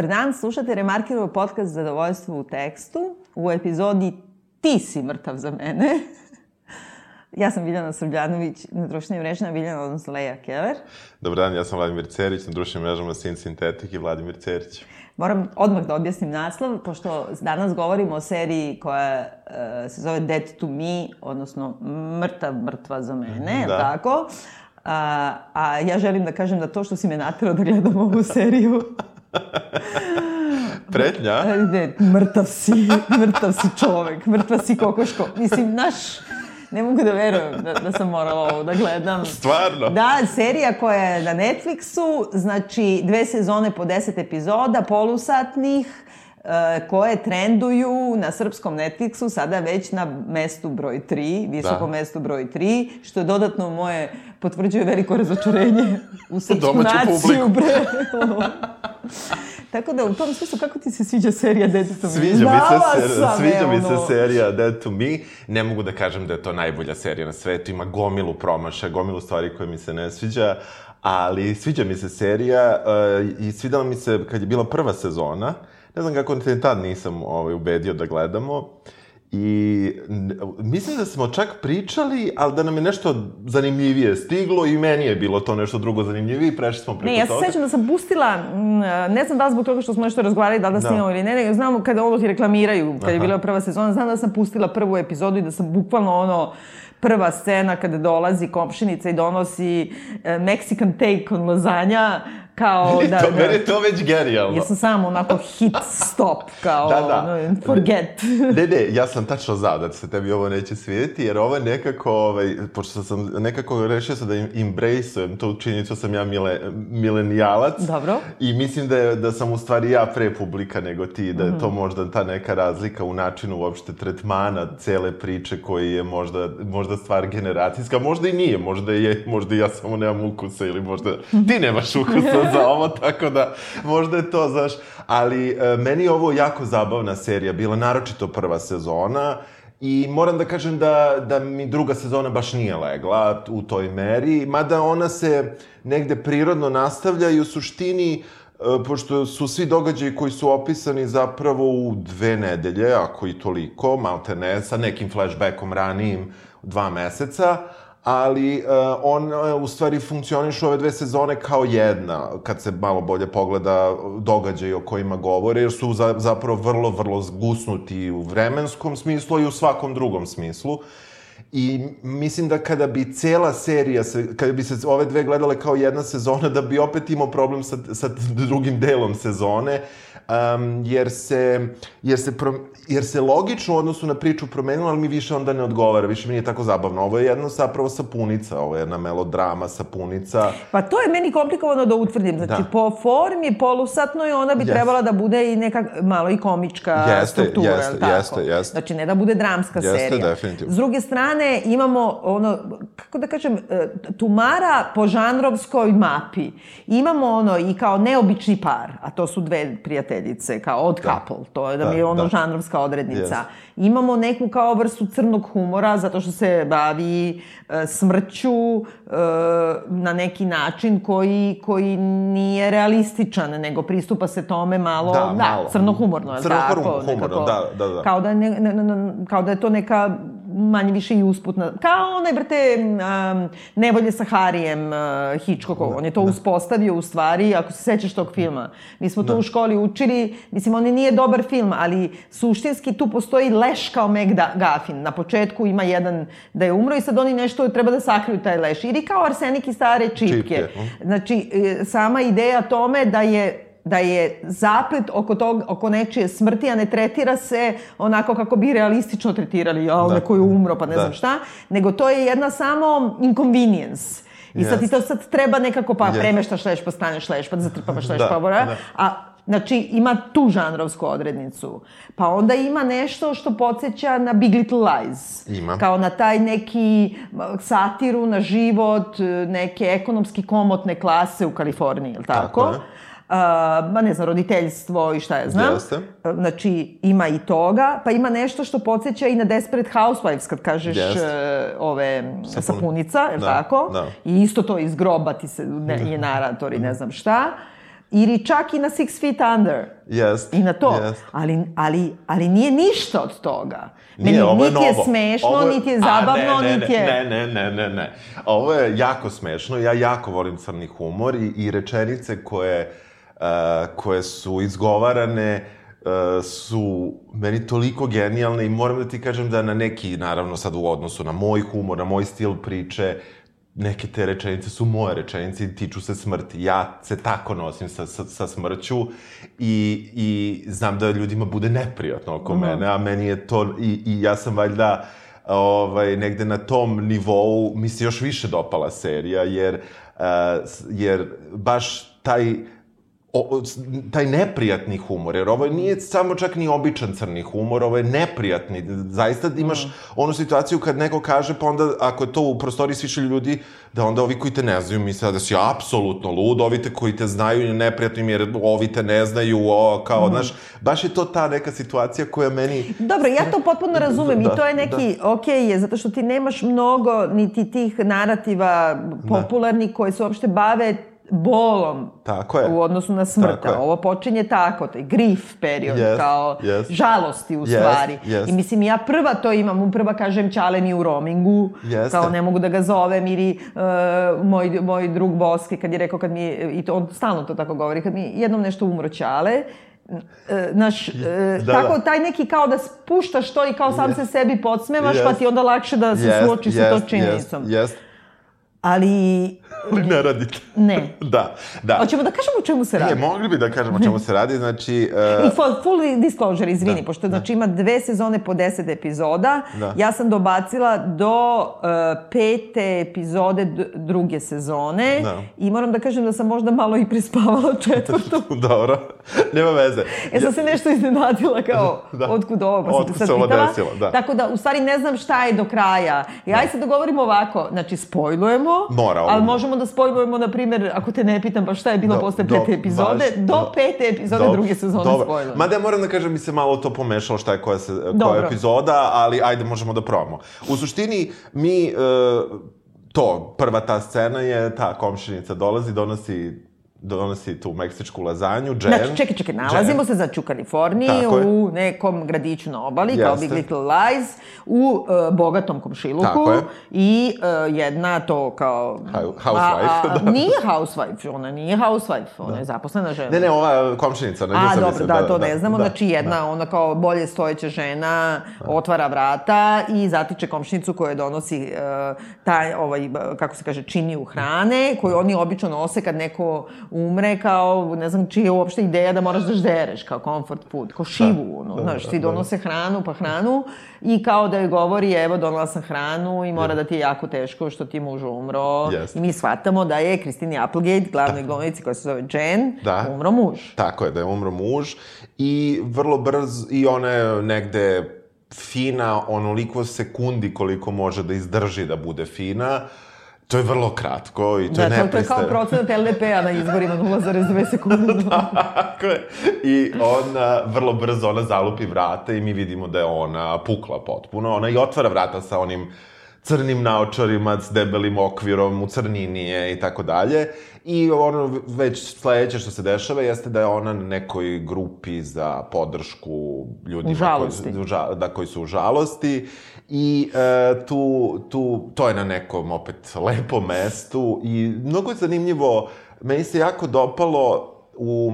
Dobar dan, slušate Remarkirovo podcast Zadovoljstvo u tekstu u epizodi Ti si mrtav za mene. ja sam Biljana Srbljanović, na društvenim mrežama Biljana, odnosno Leja Keller. Dobar dan, ja sam Vladimir Cerić, na društvenim mrežama Sin Sintetik i Vladimir Cerić. Moram odmah da objasnim naslov, pošto danas govorimo o seriji koja uh, se zove Dead to Me, odnosno Mrtav, mrtva za mene, Da. tako? A, a ja želim da kažem da to što si me naterao da gledam ovu seriju, Pretnja? ne, mrtav si, mrtav si čovek, mrtva si kokoško. Mislim, naš, ne mogu da verujem da, da sam morala ovo da gledam. Stvarno? Da, serija koja je na Netflixu, znači dve sezone po deset epizoda, polusatnih, e, koje trenduju na srpskom Netflixu, sada već na mestu broj 3, visokom Da. mestu broj 3, što je dodatno moje, potvrđuje veliko razočarenje u srpsku naciju, bre. Tako da u tom smislu, kako ti se sviđa serija Dead to Me? Sviđa mi se, ser, sviđa mi se serija Dead to Me. Ne mogu da kažem da je to najbolja serija na svetu. Ima gomilu promaša, gomilu stvari koje mi se ne sviđa. Ali sviđa mi se serija uh, i svidala mi se kad je bila prva sezona. Ne znam kako te tad nisam ovaj, ubedio da gledamo. I mislim da smo čak pričali, ali da nam je nešto zanimljivije stiglo i meni je bilo to nešto drugo zanimljivije i prešli smo preko Ne, ja se toga. sećam da sam pustila, ne znam da li zbog toga što smo nešto razgovarali, da li da Da. snimamo ili ne, nego znam kada ovo ti reklamiraju, kad je Aha. bila prva sezona, znam da sam pustila prvu epizodu i da sam bukvalno ono, prva scena kada dolazi komšinica i donosi e, Mexican take on lazanja, kao da... to, da meni je to već genijalno. Ja sam samo onako hit stop, kao Da, da. ono, forget. Ne, ne, ja sam tačno znao da se tebi ovo neće svidjeti, jer ovo je nekako, ovaj, pošto sam nekako rešio sam da im embraceujem tu činjenicu sam ja mile, milenijalac. Dobro. I mislim da, je, da sam u stvari ja pre publika nego ti, da je Mhm. to možda ta neka razlika u načinu uopšte tretmana cele priče koji je možda, možda stvar generacijska, možda i nije, možda je, možda ja samo nemam ukusa ili možda ti nemaš ukusa za ovo, tako da možda je to, znaš, ali e, meni je ovo jako zabavna serija, bila naročito prva sezona, I moram da kažem da, da mi druga sezona baš nije legla u toj meri, mada ona se negde prirodno nastavlja i u suštini, e, pošto su svi događaji koji su opisani zapravo u dve nedelje, ako i toliko, malte ne, sa nekim flashbackom ranijim dva meseca, ali uh, on uh, u stvari funkcioniš ove dve sezone kao jedna, kad se malo bolje pogleda događaje o kojima govore, jer su za, zapravo vrlo, vrlo zgusnuti u vremenskom smislu i u svakom drugom smislu. I mislim da kada bi cela serija, se, kada bi se ove dve gledale kao jedna sezona, da bi opet imao problem sa, sa drugim delom sezone, um, jer, se, jer, se pro, jer se logično u odnosu na priču promenilo, ali mi više onda ne odgovara, više mi nije tako zabavno. Ovo je jedno zapravo sapunica, ovo je jedna melodrama sapunica. Pa to je meni komplikovano da utvrdim. Znači, Da. po formi polusatnoj ona bi Jeste. trebala da bude i neka malo i komička Jeste, struktura, jeste, tako? jeste, jeste. Znači, ne da bude dramska Jeste, serija. definitivno. S druge strane, imamo ono, kako da kažem, e, tumara po žanrovskoj mapi. Imamo ono i kao neobični par, a to su dve prijateljice, kao odd couple, to je da, Da, mi je ono da. žanrovska odrednica. Jeste. Imamo neku kao vrstu crnog humora, zato što se bavi e, smrću e, na neki način koji, koji nije realističan, nego pristupa se tome malo, Da, malo. crnohumorno, je li Crnohumorno, tako? humorno, Nekako. da, da, da. Kao da, ne, ne, ne, kao da je to neka manje više i usputna, kao onaj, brate, um, Nevolje sa Harijem uh, Hitchcockov, on je to uspostavio u stvari, ako se sećaš tog filma. Mi smo to u školi učili, mislim, on nije dobar film, ali suštinski tu postoji leš kao Meg Da- Gaffin. Na početku ima jedan da je umro i sad oni nešto treba da sakriju taj leš. Ili kao arsenik i stare čipke. Čipke. Znači, e, sama ideja tome da je da je zaplet oko, tog, oko nečije smrti, a ne tretira se onako kako bi realistično tretirali, ja, Da. neko je umro, pa ne Da. znam šta, nego to je jedna samo inconvenience. I sad ti to sad treba nekako, pa Jest. premeštaš leš, pa staneš leš, pa zatrpavaš leš, Da, pa bora, da. a Znači, ima tu žanrovsku odrednicu. Pa onda ima nešto što podsjeća na Big Little Lies. Ima. Kao na taj neki satiru na život, e, neke ekonomski komotne klase u Kaliforniji, je li tako? Tako je. Ma ne znam, roditeljstvo i šta ja znam. Jeste. Znači, ima i toga, pa ima nešto što podsjeća i na Desperate Housewives, kad kažeš Jeste. e, ove Sapun- sapunica, je Da, tako? da. I isto to iz groba ti se, ne, je narator i ne znam šta. Ili čak i na Six Feet Under. Jest. I na to. Jest. Ali, ali, ali nije ništa od toga. Nije, Meni ovo je niti je novo. smešno, Ovo niti je A, zabavno, ne, ne, niti je... Ne, ne, ne, ne, ne. Ovo je jako smešno. Ja jako volim crni humor i, i rečenice koje, uh, koje su izgovarane su meni toliko genijalne i moram da ti kažem da na neki, naravno sad u odnosu na moj humor, na moj stil priče, neke te rečenice su moje rečenice i tiču se smrti. Ja se tako nosim sa, sa, sa smrću i, i znam da ljudima bude neprijatno oko mene, a meni je to, i, i ja sam valjda ovaj, negde na tom nivou mi se još više dopala serija, jer, uh, jer baš taj o, taj neprijatni humor, jer ovo nije samo čak ni običan crni humor, ovo je neprijatni. Zaista imaš onu situaciju kad neko kaže, pa onda, ako je to u prostoriji s više ljudi, da onda ovi koji te ne znaju misle da si apsolutno lud, ovi te koji te znaju je neprijatno im jer ovi te ne znaju, o, kao, znaš, baš je to ta neka situacija koja meni... Dobro, ja to potpuno razumem Da, i to je neki, ok je, zato što ti nemaš mnogo niti tih narativa popularnih koji se uopšte bave bolom Tako je. u odnosu na smrt. Tako je. A Ovo počinje tako, taj grief period, Yes, kao yes. žalosti u Yes, stvari. yes. I mislim, ja prva to imam, prva kažem Ćale mi u roamingu, Jeste. kao ne mogu da ga zovem, ili uh, moj, moj drug Boski kad je rekao, kad mi, i to, on stalno to tako govori, kad mi jednom nešto umro Ćale, e, naš, e, Da, tako da. taj neki kao da spuštaš to i kao sam se sebi podsmevaš, pa Jest. ti onda lakše da se Jest, suoči sa jest, to činjenicom. Jest. Ali Ali ne radite. ne. Da, da. Hoćemo da kažemo o čemu se E, radi. mogli bi da kažemo o čemu se radi, znači... e, I full, full disclosure, izvini, Da, pošto znači ima dve sezone po deset epizoda. Da. Ja sam dobacila do uh, pete epizode druge sezone Da. i moram da kažem da sam možda malo i prespavala četvrtu. Dobro, nema veze. Ja sam se nešto iznenadila kao, Da. otkud ovo, pa sam Otkud te sad pitala. desilo, da. Tako da, u stvari, ne znam šta je do kraja. I ajde se dogovorimo ovako, znači, spojlujemo, Mora, ali možemo da spojlujemo, na primjer, ako te ne pitam, pa šta je bilo Do- posle do- pete epizode, baš, do do- pete epizode Dobro, druge sezone dobro. spojlujemo. Mada ja moram da kažem, mi se malo to pomešalo šta je koja, se, koja Dobro. epizoda, ali ajde, možemo da probamo. U suštini, mi, e, to, prva ta scena je, ta komšinica dolazi, donosi donosi tu meksičku lazanju, džem. Znači, čekaj, čekaj, nalazimo džem. se znači u Kaliforniji, u nekom gradiću na obali, kao Jeste. Big Little Lies, u e, bogatom komšiluku Tako je. i e, jedna to kao... Hou- housewife, A, a, da. Nije housewife, ona nije housewife, ona je zaposlena žena. Ne, ne, ova komšinica, nju A, dobro, mislio, da, to ne znamo. znači, jedna, ona kao bolje stojeća žena, otvara vrata i zatiče komšnicu koja donosi uh, taj, ovaj, kako se kaže, činiju hrane, koju oni obično nose kad neko umre, kao, ne znam, čija je uopšte ideja da moraš da ždereš, kao comfort food, kao šivu, ono, znaš, ti donose hranu, pa hranu, i kao da joj govori, evo, donala sam hranu i mora da ti je jako teško što ti muž umro. Jeste. I mi shvatamo da je Kristini Applegate, glavnoj glavnici koja se zove Jen, Da. umro muž. Tako je, da je umro muž i vrlo brz, i ona je negde fina onoliko sekundi koliko može da izdrži da bude fina. To je vrlo kratko i to Da, je to, to je kao procenat LDP-a na izborima 0,2 sekunde. Tako je. I ona, vrlo brzo ona zalupi vrata i mi vidimo da je ona pukla potpuno. Ona i otvara vrata sa onim crnim naočarima, s debelim okvirom, u crnini je i tako dalje. I ono već sledeće što se dešava jeste da je ona na nekoj grupi za podršku ljudima U žalosti. Koji, ža- da, koji su u žalosti. I e, tu, tu, to je na nekom opet lepom mestu i mnogo je zanimljivo, meni se jako dopalo u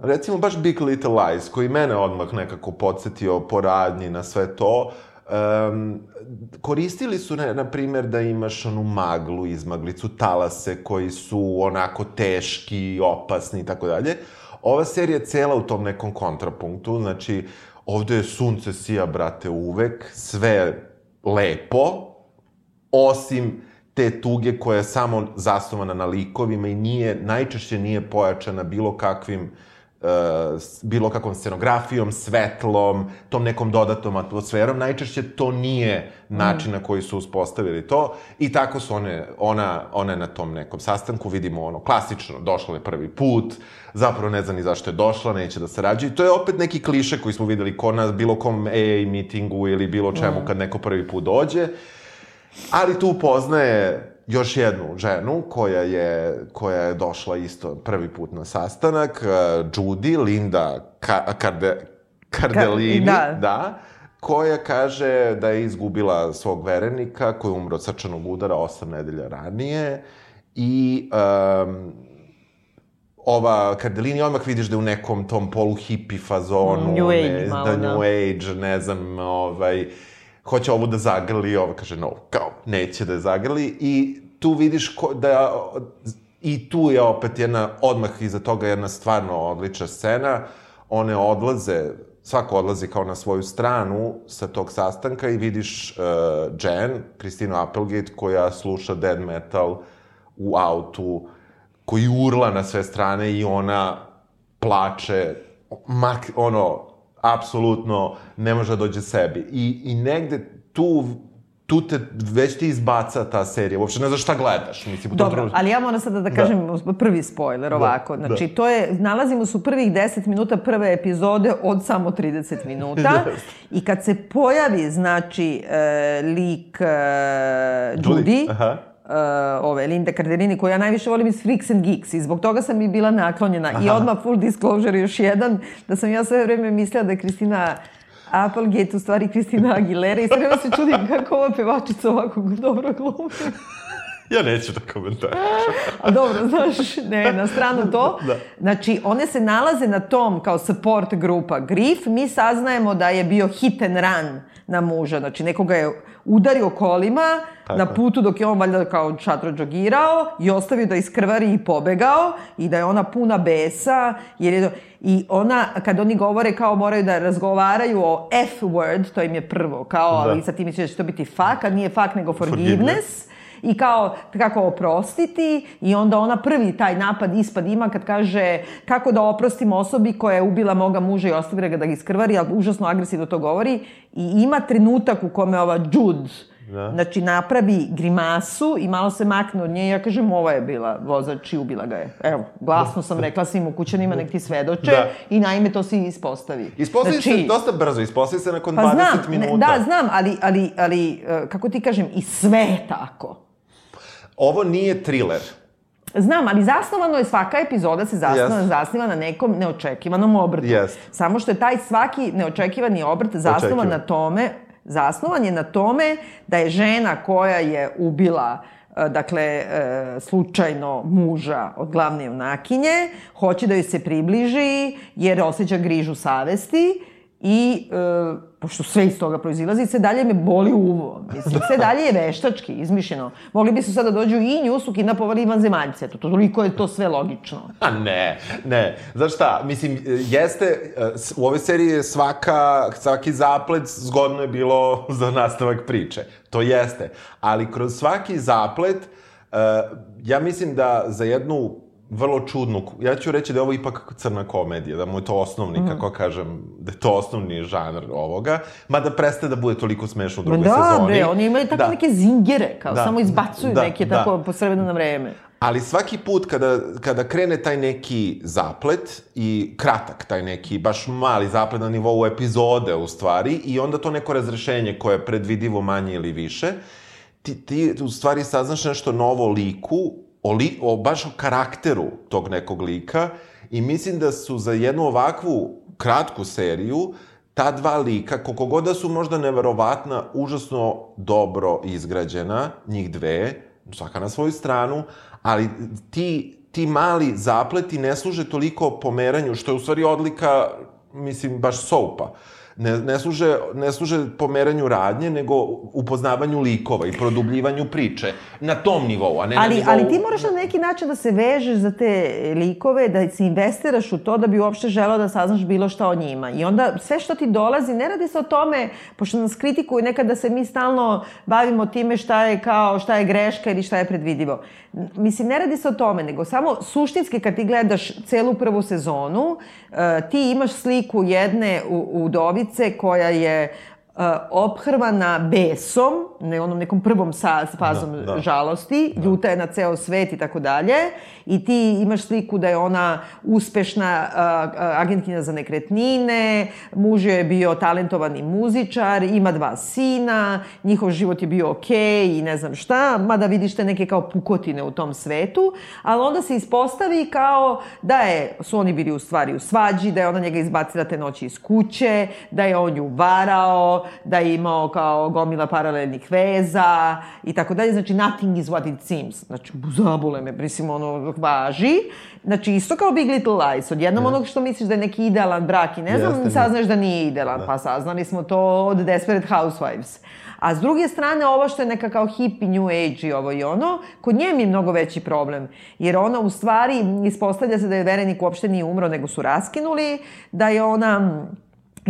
recimo baš Big Little Lies, koji mene odmah nekako podsjetio po radnji na sve to, um, koristili su, ne, na primjer, da imaš onu maglu, izmaglicu, talase koji su onako teški, opasni i tako dalje. Ova serija je cela u tom nekom kontrapunktu, znači, ovde je sunce sija, brate, uvek, sve lepo, osim te tuge koja je samo zasnovana na likovima i nije, najčešće nije pojačana bilo kakvim s bilo kakvom scenografijom, svetlom, tom nekom dodatnom atmosferom. Najčešće to nije način na koji su uspostavili to i tako su one, ona, ona na tom nekom sastanku, vidimo ono, klasično, došla je prvi put, zapravo ne zna ni zašto je došla, neće da sarađuje. I to je opet neki kliše koji smo videli ko na bilo kom AA mitingu ili bilo čemu kad neko prvi put dođe. Ali tu poznaje još jednu ženu koja je, koja je došla isto prvi put na sastanak, uh, Judy, Linda Ka Karde, Cardellini, da. da, koja kaže da je izgubila svog verenika koji je umro od srčanog udara osam nedelja ranije i um, ova Cardellini odmah vidiš da je u nekom tom polu hippie fazonu, New age ne, malo, da da. New age, ne znam, ovaj, hoće ovu da zagrli, ovo. Kaže no, kao, neće da je zagrli. I tu vidiš ko, da, i tu je opet jedna, odmah iza toga jedna stvarno odlična scena, one odlaze, svako odlazi kao na svoju stranu sa tog sastanka i vidiš uh, Jen, Kristinu Applegate, koja sluša dead metal u autu, koji urla na sve strane i ona plače, mak, ono, apsolutno ne može da dođe sebi. I, i negde tu tu te već ti izbaca ta serija. Uopšte ne znaš šta gledaš. Mislim, Dobro, trenutku- ali ja moram sada da kažem prvi spoiler ovako. da. Znači, to je, nalazimo se u prvih 10 minuta prve epizode od samo 30 minuta. Jeste. I kad se pojavi, znači, e, lik e, Judy, Aha. Uh, ove, Linda Cardellini, koju ja najviše volim iz Freaks and Geeks i zbog toga sam i bila naklonjena. I odmah full disclosure još jedan, da sam ja sve vreme mislila da je Kristina Applegate, u stvari Kristina Aguilera i sve vreme se čudim kako ova pevačica ovako dobro glumi. Ja neću da komentarišem. A dobro, znaš, ne, na stranu to. Da. Znači, one se nalaze na tom kao support grupa Grif. Mi saznajemo da je bio hit and run na muža. Znači, nekoga je udario kolima Tako na putu dok je on valjda kao šatro džogirao i ostavio da iskrvari i pobegao i da je ona puna besa. Jer je, I ona, kad oni govore kao moraju da razgovaraju o F word, to im je prvo, kao, Da. ali sad ti misliš da će to biti fuck, a nije fuck nego Forgiveness. forgiveness i kao kako oprostiti i onda ona prvi taj napad ispad ima kad kaže kako da oprostim osobi koja je ubila moga muža i ostavila ga da ga iskrvari, ali užasno agresivno to govori i ima trenutak u kome ova Jude Da. Znači, napravi grimasu i malo se makne od nje i ja kažem, ova je bila vozač i ubila ga je. Evo, glasno sam rekla svim ukućanima, nek ti svedoče Da. i naime to se ispostavi. Ispostavi Znači, se dosta brzo, ispostavi se nakon Pa 20 znam, minuta. ne, da, znam, ali, ali, ali, e, kako ti kažem, i sve je tako. Ovo nije thriller. Znam, ali zasnovano je, svaka epizoda se zasnova, Jest. zasniva na nekom neočekivanom obrtu. Jest. Samo što je taj svaki neočekivani obrt zasnovan Očekivan. na tome, zasnovan je na tome da je žena koja je ubila e, dakle, e, slučajno muža od glavne junakinje, hoće da joj se približi jer osjeća grižu savesti i, e, pošto sve iz toga proizilazi, sve dalje me boli uvo. Mislim, sve dalje je veštački, izmišljeno. Mogli bi su sada dođu i nju su kidnapovali vanzemaljce. Eto, toliko je to sve logično. A ne, ne. Znaš šta, mislim, jeste, e, u ovoj seriji je svaka, svaki zaplet zgodno je bilo za nastavak priče. To jeste. Ali kroz svaki zaplet, e, ja mislim da za jednu vrlo čudnu, ja ću reći da je ovo ipak crna komedija, da mu je to osnovni, kako kažem, da je to osnovni žanr ovoga, mada prestaje da bude toliko smešno u drugoj da, sezoni. bre, oni imaju tako Da. neke zingere, kao Da. samo izbacuju Da, neke da. tako po srebrno na vreme. Ali svaki put kada, kada krene taj neki zaplet i kratak taj neki, baš mali zaplet na nivou epizode u stvari i onda to neko razrešenje koje je predvidivo manje ili više, ti, ti u stvari saznaš nešto novo liku, o, li, o baš o karakteru tog nekog lika i mislim da su za jednu ovakvu kratku seriju ta dva lika, koliko god da su možda neverovatna, užasno dobro izgrađena, njih dve, svaka na svoju stranu, ali ti, ti mali zapleti ne služe toliko pomeranju, što je u stvari odlika, mislim, baš soupa. Ne, ne, služe, ne služe pomeranju radnje, nego upoznavanju likova i produbljivanju priče. Na tom nivou, a ne ali, na nivou... ali ti moraš na neki način da se vežeš za te likove, da se investiraš u to da bi uopšte želeo da saznaš bilo šta o njima. I onda sve što ti dolazi, ne radi se o tome, pošto nas kritikuju nekad da se mi stalno bavimo time šta je kao, šta je greška ili šta je predvidivo. Mislim, ne radi se o tome, nego samo suštinski kad ti gledaš celu prvu sezonu, e, ti imaš sliku jedne udovice koja je ophrvana besom, ne onom nekom prvom sa, fazom Da, da. žalosti, ljuta je na ceo svet i tako dalje, i ti imaš sliku da je ona uspešna uh, agentkinja za nekretnine, muž je bio talentovani muzičar, ima dva sina, njihov život je bio okej i ne znam šta, mada vidiš te neke kao pukotine u tom svetu, ali onda se ispostavi kao da je, su oni bili u stvari u svađi, da je ona njega izbacila te noći iz kuće, da je on nju varao, da je imao kao gomila paralelnih veza i tako dalje. Znači, nothing is what it seems. Znači, zabole me, mislim, ono, važi. Znači, isto kao Big Little Lies. Odjednom onog što misliš da je neki idealan brak i ne znam, Jeste, saznaš da nije idealan. Pa saznali smo to od Desperate Housewives. A s druge strane, ovo što je neka kao hippie new age i ovo i ono, kod nje mi je mnogo veći problem. Jer ona u stvari, ispostavlja se da je Verenik uopšte nije umro, nego su raskinuli, da je ona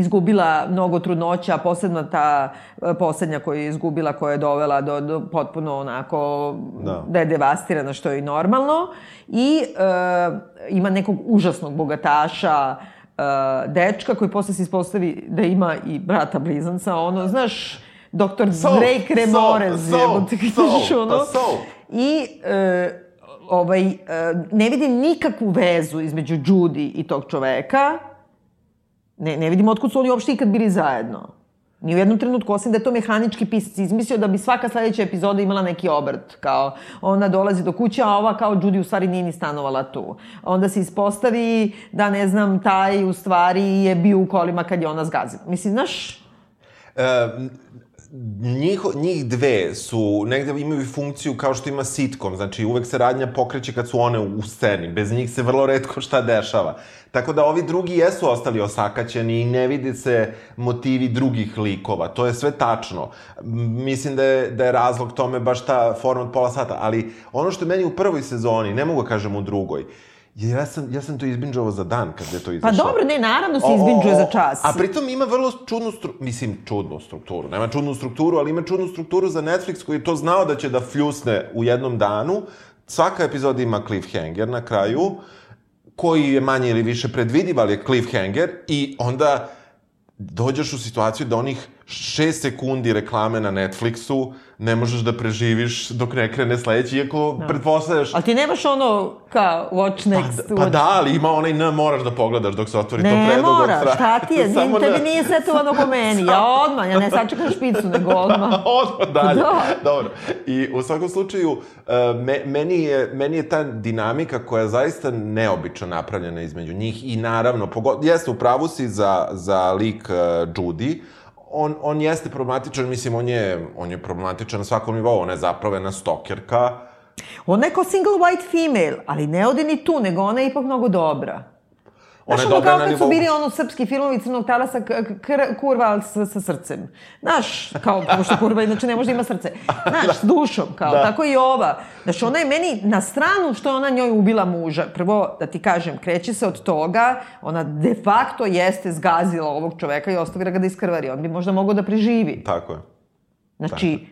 izgubila mnogo trudnoća, posebno ta e, poslednja koju je izgubila, koja je dovela do, do potpuno onako, Da. da je devastirana, što je i normalno. I e, ima nekog užasnog bogataša, e, dečka koji posle se ispostavi da ima i brata blizanca, ono, znaš, doktor So, Drake Remorez, so, so, znaš, ono. pa so. I e, ovaj, e, ne vidim nikakvu vezu između Judy i tog čoveka. Ne, ne vidim otkud su oni uopšte ikad bili zajedno. Ni u jednom trenutku, osim da je to mehanički pisac izmislio da bi svaka sledeća epizoda imala neki obrt. Kao, ona dolazi do kuće, a ova kao Judy u stvari nije ni stanovala tu. Onda se ispostavi da, ne znam, taj u stvari je bio u kolima kad je ona zgazila. Mislim, znaš, E, njih, njih dve su, negde imaju funkciju kao što ima sitcom, znači uvek se radnja pokreće kad su one u sceni, bez njih se vrlo redko šta dešava. Tako da ovi drugi jesu ostali osakaćeni i ne vidi se motivi drugih likova, to je sve tačno. Mislim da je, da je razlog tome baš ta forma od pola sata, ali ono što je meni u prvoj sezoni, ne mogu da kažem u drugoj, ja sam, ja sam to izbinđovao za dan kad je to pa izašlo. dobro, ne, naravno se izbinđuje za čas. A pritom ima vrlo čudnu stru... Mislim, čudnu strukturu. Nema čudnu strukturu, ali ima čudnu strukturu za Netflix koji je to znao da će da fljusne u jednom danu. Svaka epizoda ima cliffhanger na kraju, koji je manje ili više predvidiv, ali je cliffhanger i onda dođeš u situaciju da onih 6 sekundi reklame na Netflixu ne možeš da preživiš dok ne krene sledeći, iako da. pretpostavljaš Ali ti nemaš ono kao watch next. Pa watch... da, ali ima onaj N moraš da pogledaš dok se otvori to Ne predugog mora, tra- šta ti je, Samo tebi N. nije setovano ko meni, ja odmah, ja ne sačekam špicu, nego odmah. Odmah dalje. Da. Dobro. I u svakom slučaju, e, me, meni, je, meni je ta dinamika koja je zaista neobično napravljena između njih i naravno, pogod, jeste u pravu si za, za lik uh, Judy, on, on jeste problematičan, mislim, on je, on je problematičan na svakom nivou, ona je zapravo jedna stokerka, Ona je kao single white female, ali ne ode ni tu, nego ona je ipak mnogo dobra. Ona Znaš, je ono dobra kao na kad su bili ono srpski filmovi crnog talasa, kurva ali sa, sa srcem. Znaš, kao, pošto kurva inače ne može da ima srce. Znaš, s dušom, kao, Da. tako i ova. Znaš, ona je meni na stranu što je ona njoj ubila muža. Prvo, da ti kažem, kreće se od toga, ona de facto jeste zgazila ovog čoveka i ostavila ga da iskrvari. On bi možda mogao da preživi. tako je. Znači,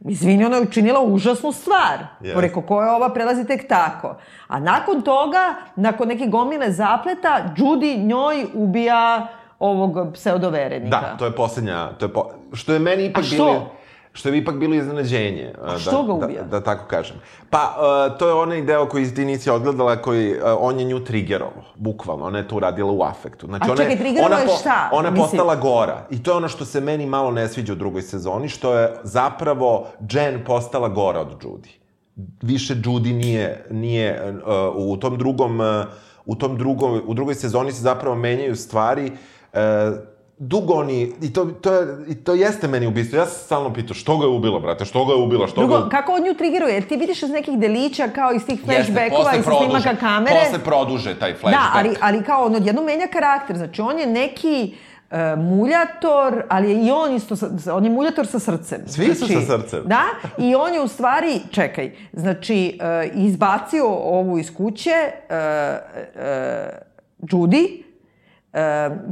izvini, ona je učinila užasnu stvar. Jeste. Preko koje ova prelazi tek tako. A nakon toga, nakon neke gomile zapleta, Judy njoj ubija ovog pseudoverenika. Da, to je poslednja, to je po, što je meni ipak A što? bilo što je ipak bilo iznenađenje. A što da, ga ubija? Da, da tako kažem. Pa, uh, to je onaj deo koji ti nisi odgledala, koji, uh, on je nju triggerovo, bukvalno, ona je tu radila u afektu. Znači, A ona čekaj, triggerovao je šta? Ona je postala gora. I to je ono što se meni malo ne sviđa u drugoj sezoni, što je zapravo Jen postala gora od Judy. Više Judy nije, nije uh, u tom drugom, uh, u tom drugom, u drugoj sezoni se zapravo menjaju stvari, uh, dugo oni, i to, to, je, i to jeste meni ubistvo. Ja sam stalno pitao, što ga je ubilo, brate, što ga je ubila, što ga Drugo, je... kako on nju triggeruje? Jer ti vidiš iz nekih delića, kao iz tih flashbackova posle i sa snimaka produže- kamere. Posle produže taj flashback. Da, ali, ali kao on odjednom menja karakter. Znači, on je neki e, muljator, ali je i on isto, sa, on je muljator sa srcem. Svi su sa srcem. Da, i on je u stvari, čekaj, znači, e, izbacio ovu iz kuće, e, e, Judy,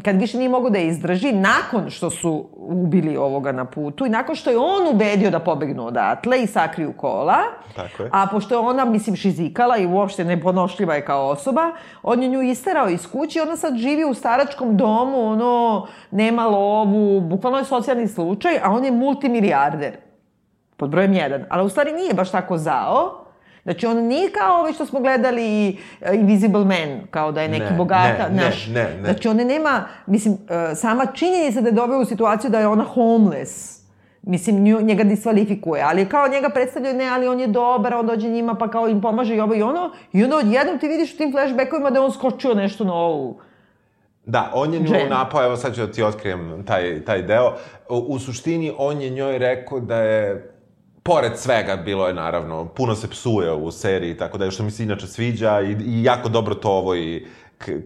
kad više nije mogo da je izdrži, nakon što su ubili ovoga na putu i nakon što je on ubedio da pobegnu odatle i sakriju kola, Tako je. a pošto je ona, mislim, šizikala i uopšte neponošljiva je kao osoba, on je nju isterao iz kuće i ona sad živi u staračkom domu, ono, nema lovu, bukvalno je socijalni slučaj, a on je multimilijarder pod brojem jedan. Ali u stvari nije baš tako zao. Znači, on nije kao ovaj što smo gledali uh, Invisible Man, kao da je neki Ne, bogata, ne, ne, naš. ne, ne. Znači, on nema, mislim, uh, sama činjenica da je doveo u situaciju da je ona homeless, Mislim, nju, njega diskvalifikuje, ali kao njega predstavljaju, ne, ali on je dobar, on dođe njima pa kao im pomaže i ovo i ono, i onda odjednom ti vidiš u tim flashbackovima da je on skočio nešto na ovu. Da, on je nju Jen. napao, evo sad ću da ti otkrijem taj, taj deo. U, u suštini, on je njoj rekao da je pored svega, bilo je naravno, puno se psuje u seriji, tako da je što mi se inače sviđa i, i jako dobro to ovo i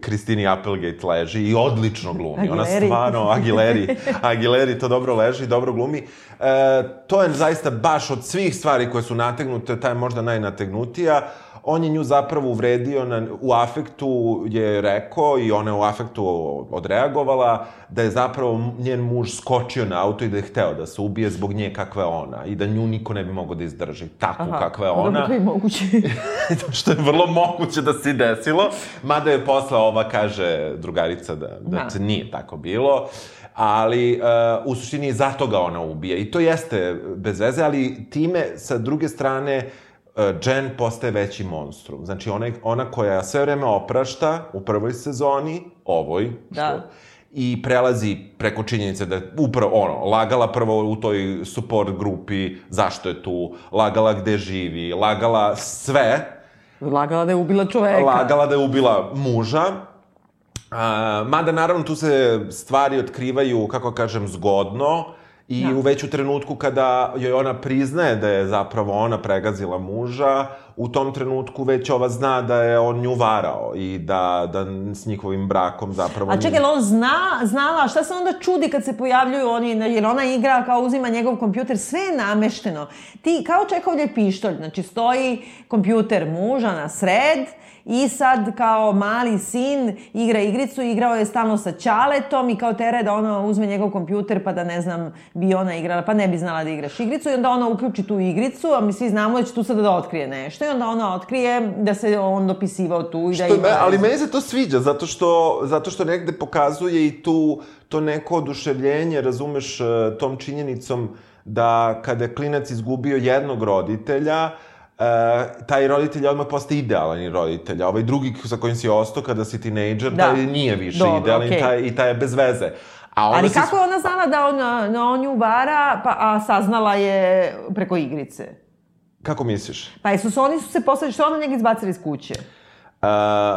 Kristini Applegate leži i odlično glumi. Ona stvarno, Aguileri, Aguileri to dobro leži, dobro glumi. E, to je zaista baš od svih stvari koje su nategnute, ta je možda najnategnutija. On je nju zapravo uvredio, na, u afektu je rekao i ona je u afektu odreagovala da je zapravo njen muž skočio na auto i da je hteo da se ubije zbog nje kakva je ona i da nju niko ne bi mogao da izdrži takvu kakva je Dobro, ona. to je moguće. što je vrlo moguće da se desilo, mada je posle ova kaže drugarica da, da, Da. da. nije tako bilo, ali uh, u suštini zato ga ona ubija i to jeste bez veze, ali time sa druge strane uh, Jen postaje veći monstrum. Znači ona, ona koja sve vreme oprašta u prvoj sezoni, ovoj, Da. što, i prelazi preko činjenice da je upravo ono, lagala prvo u toj support grupi zašto je tu, lagala gde živi, lagala sve, Lagala da je ubila čoveka. lagala da je ubila muža. A, mada, naravno, tu se stvari otkrivaju, kako kažem, zgodno. I Da. u veću trenutku kada joj ona priznaje da je zapravo ona pregazila muža, u tom trenutku već ova zna da je on nju varao i da, da s njihovim brakom zapravo... A čekaj, jel on zna, znala, šta se onda čudi kad se pojavljuju oni, jer ona igra kao uzima njegov kompjuter, sve je namešteno. Ti, kao čekovlje pištolj, znači stoji kompjuter muža na sred i sad kao mali sin igra igricu, igrao je stalno sa Ćaletom i kao tere da ona uzme njegov kompjuter pa da ne znam bi ona igrala, pa ne bi znala da igraš igricu i onda ona uključi tu igricu, a mi svi znamo da će tu sada da otkrije nešto i onda ona otkrije da se on dopisivao tu i da Što, ima... me, ali meni se to sviđa, zato što, zato što negde pokazuje i tu to neko oduševljenje, razumeš, e, tom činjenicom da kada je klinac izgubio jednog roditelja, e, taj roditelj odmah postaje idealan roditelj, a ovaj drugi sa kojim si ostao kada si tinejdžer, Da. taj nije više Dobro, idealan okej. i, taj, i taj je bez veze. A onda Ali si- kako je ona znala da on, da on nju vara, pa, a saznala je preko igrice? Kako misliš? Pa jesu se, oni su se posle, što ona njega izbacili iz kuće? Uh,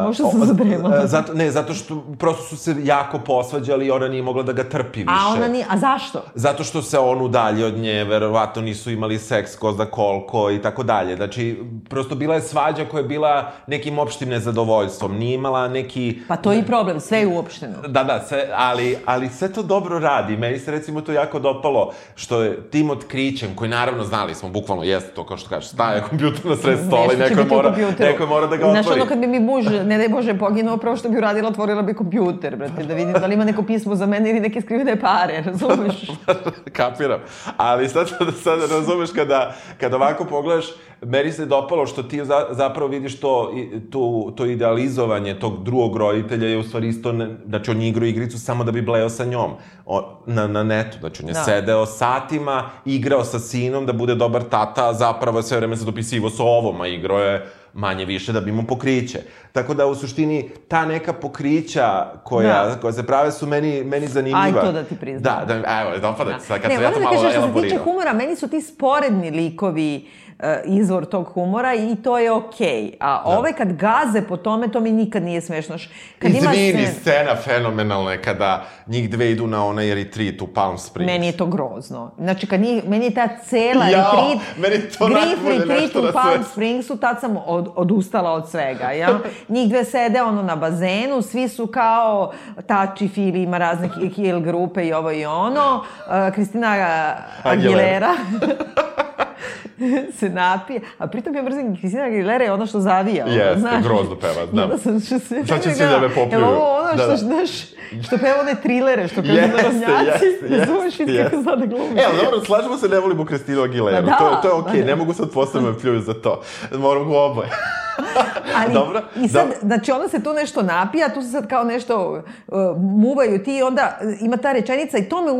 Možda sam zadremala. Zato, ne, zato što prosto su se jako posvađali i ona nije mogla da ga trpi više. A ona nije, a zašto? Zato što se on udalji od nje, verovatno nisu imali seks ko zna koliko i tako dalje. Znači, prosto bila je svađa koja je bila nekim opštim nezadovoljstvom. Nije imala neki... Pa to je i problem, sve je uopšteno. Da, da, sve, ali, ali sve to dobro radi. Meni se recimo to jako dopalo, što je tim otkrićem, koji naravno znali smo, bukvalno jeste to kao što kažeš, staje kompjuter na sred stola i neko je mora, neko je mora da ga Znaš, otvori. ono kad bi mi muž, ne daj Bože, poginuo, prvo što bi uradila, otvorila bi kompjuter, brate, da vidim da li ima neko pismo za mene ili neke skrivene pare, razumeš? Kapiram. Ali sad, sad razumeš kada, kada ovako pogledaš, meni se dopalo što ti za, zapravo vidiš to, tu, to idealizovanje tog drugog roditelja je u stvari isto, ne, znači on je igrao igricu samo da bi bleo sa njom o, na, na netu. Znači on je Da. da. sedeo satima, igrao sa sinom da bude dobar tata, a zapravo je sve vreme se dopisivo sa ovom, a igrao je manje više da bi imao pokriće. Tako da u suštini ta neka pokrića koja, Da. koja se prave su meni, meni zanimljiva. Aj, to da ti priznam. Da, da, evo, dopada ti sad kad ne, sam ja moram to da malo kažem, što se tiče humora, meni su ti sporedni likovi izvor tog humora i to je okej. A ove kad gaze po tome, to mi nikad nije smešno. Kad ima Izvini, scen- scena fenomenalna je kada njih dve idu na onaj retreat u Palm Springs. Meni je to grozno. Znači, kad nije, meni je ta cela Jao, retreat, meni to najbolje retreat u na Palm. Springsu, tad sam od, odustala od svega, ja? Njih dve sede ono na bazenu, svi su kao tači fili, ima razne ki- kill grupe i ovo i ono. Uh, Kristina uh, Aguilera. se napije. A pritom ja mrzim Kristina Aguilera je ono što zavija. ono, Jeste, znaš. grozno peva, I znam. onda sam što se... Sad će svi da me popljuju. Jel ovo ono Da, što, da. znaš, što peva one trilere, što kažu Jeste, narodnjaci. jeste, Razumeš, vidi kako zna da glumi. Evo, dobro, slažemo se, ne volimo Kristinu Aguilera. Pa da, to, to je okej, da. ne mogu sad postavljamo me pljuju za to. Moram go oboje. Ali, Dobro, I sad, dobro. znači, onda se tu nešto napija, tu se sad kao nešto uh, muvaju ti i onda ima ta rečenica i to me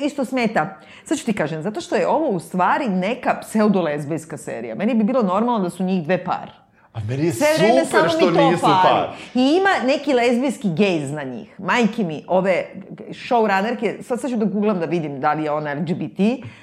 isto, smeta. Sad ću ti kažem, zato što je ovo u stvari neka pseudolezbijska serija. Meni bi bilo normalno da su njih dve par. A meni je Sve vreme super samo što mi to nisu fali. par. I ima neki lezbijski gejz na njih. Majke mi, ove showrunnerke, sad sad ću da googlam da vidim da li je ona LGBT,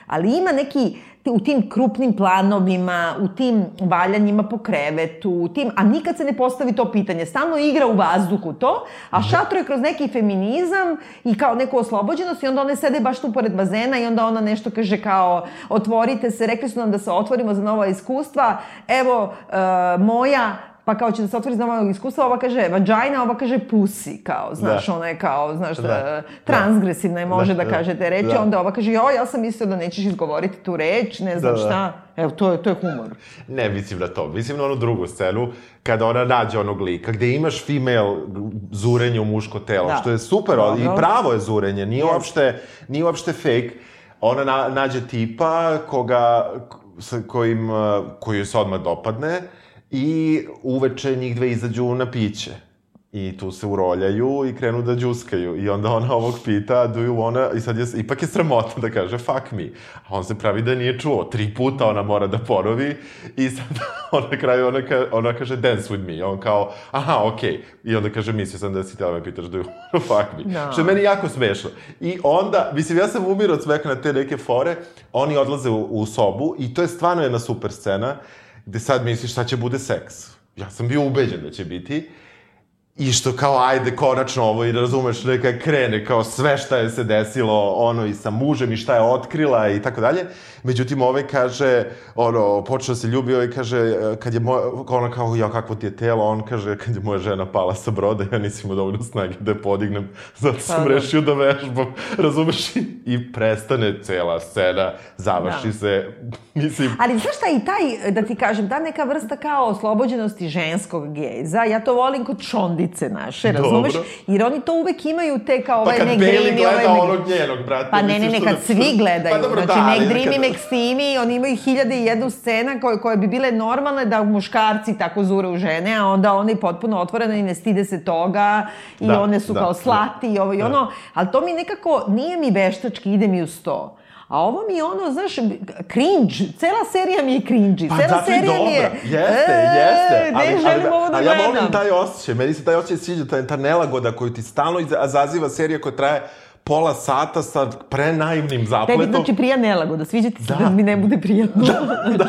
ali ima neki u tim krupnim planovima, u tim valjanjima po krevetu, u tim, a nikad se ne postavi to pitanje. Stalno igra u vazduhu to, a šatro je kroz neki feminizam i kao neku oslobođenost i onda one sede baš tu pored bazena i onda ona nešto kaže kao otvorite se, rekli su nam da se otvorimo za nova iskustva, evo e, moja pa kao će da se otvori za novog iskustva, ova kaže vagina, ova kaže pussy, kao, znaš, Da. ona je kao, znaš, da, Da. transgresivna je, može da, Da, kaže te reči, da. onda ova kaže, joj, ja sam mislio da nećeš izgovoriti tu reč, ne znam Da, da. šta. Evo, to je, to je humor. Ne, mislim na to. Mislim na onu drugu scenu, kada ona nađe onog lika, gde imaš female zurenje u muško telo, Da. što je super, Dobro. i pravo je zurenje, nije Jeste. uopšte, nije uopšte fake. Ona na, nađe tipa koga, sa kojim, uh, koji joj se odmah dopadne i uveče njih dve izađu na piće. I tu se uroljaju i krenu da džuskaju. I onda ona ovog pita, do you wanna... I sad je, ipak je sramota da kaže, fuck me. A on se pravi da nije čuo. Tri puta ona mora da porovi. I sad on na kraju ona, ka, ona kaže, dance with me. I on kao, aha, okej. Okay. I onda kaže, mislio sam da si tela me pitaš, do you wanna fuck me. Da. Što je meni jako smešno. I onda, mislim, ja sam umirao od smeha na te neke fore. Oni odlaze u, u sobu i to je stvarno jedna super scena gde sad misliš šta će bude seks. Ja sam bio ubeđen da će biti. I što kao, ajde, konačno ovo i razumeš, neka krene, kao sve šta je se desilo, ono, i sa mužem i šta je otkrila i tako dalje. Međutim, ovaj kaže, ono, počeo se ljubi, ovaj kaže, kad je moja, ona kao, ja, kakvo ti je telo, on kaže, kad je moja žena pala sa broda, ja nisam imao dovoljno snage da je podignem, zato sam Pa da. rešio da vežbam, razumeš? I, I prestane cela scena, završi Da. se, mislim, Ali znaš šta i taj, da ti kažem, ta neka vrsta kao oslobođenosti ženskog gejza, ja to volim kod šondice naše, Dobro. razumeš? Jer oni to uvek imaju te kao pa ovaj kad Meg Bailey Dreamy, ovaj gleda Meg- onog njenog, brate. Pa ne, ne, ne, kad da- svi gledaju. Pa dobro, znači, da, ali Dream i kad- Steamy, oni imaju hiljade i jednu scena koje, koje bi bile normalne da muškarci tako zure u žene, a onda oni potpuno otvorene i ne stide se toga i Da, one su da, kao da. slati i ovo i Da. ono. Ali to mi nekako, nije mi veštački, ide mi uz to. A ovo mi je ono, znaš, cringe. Cela serija mi je cringe. Pa Cela zato serija mi je... dobra. Jeste, jeste. Ne želim ovo da ali ja gledam. volim taj osjećaj. Meni se taj osjećaj sviđa, ta, ta nelagoda koju ti stalno iza- zaziva serija koja traje pola sata sa prenaivnim zapletom. Tebi znači prija nelagoda, sviđa ti se da, Da. mi ne bude prijatno. da,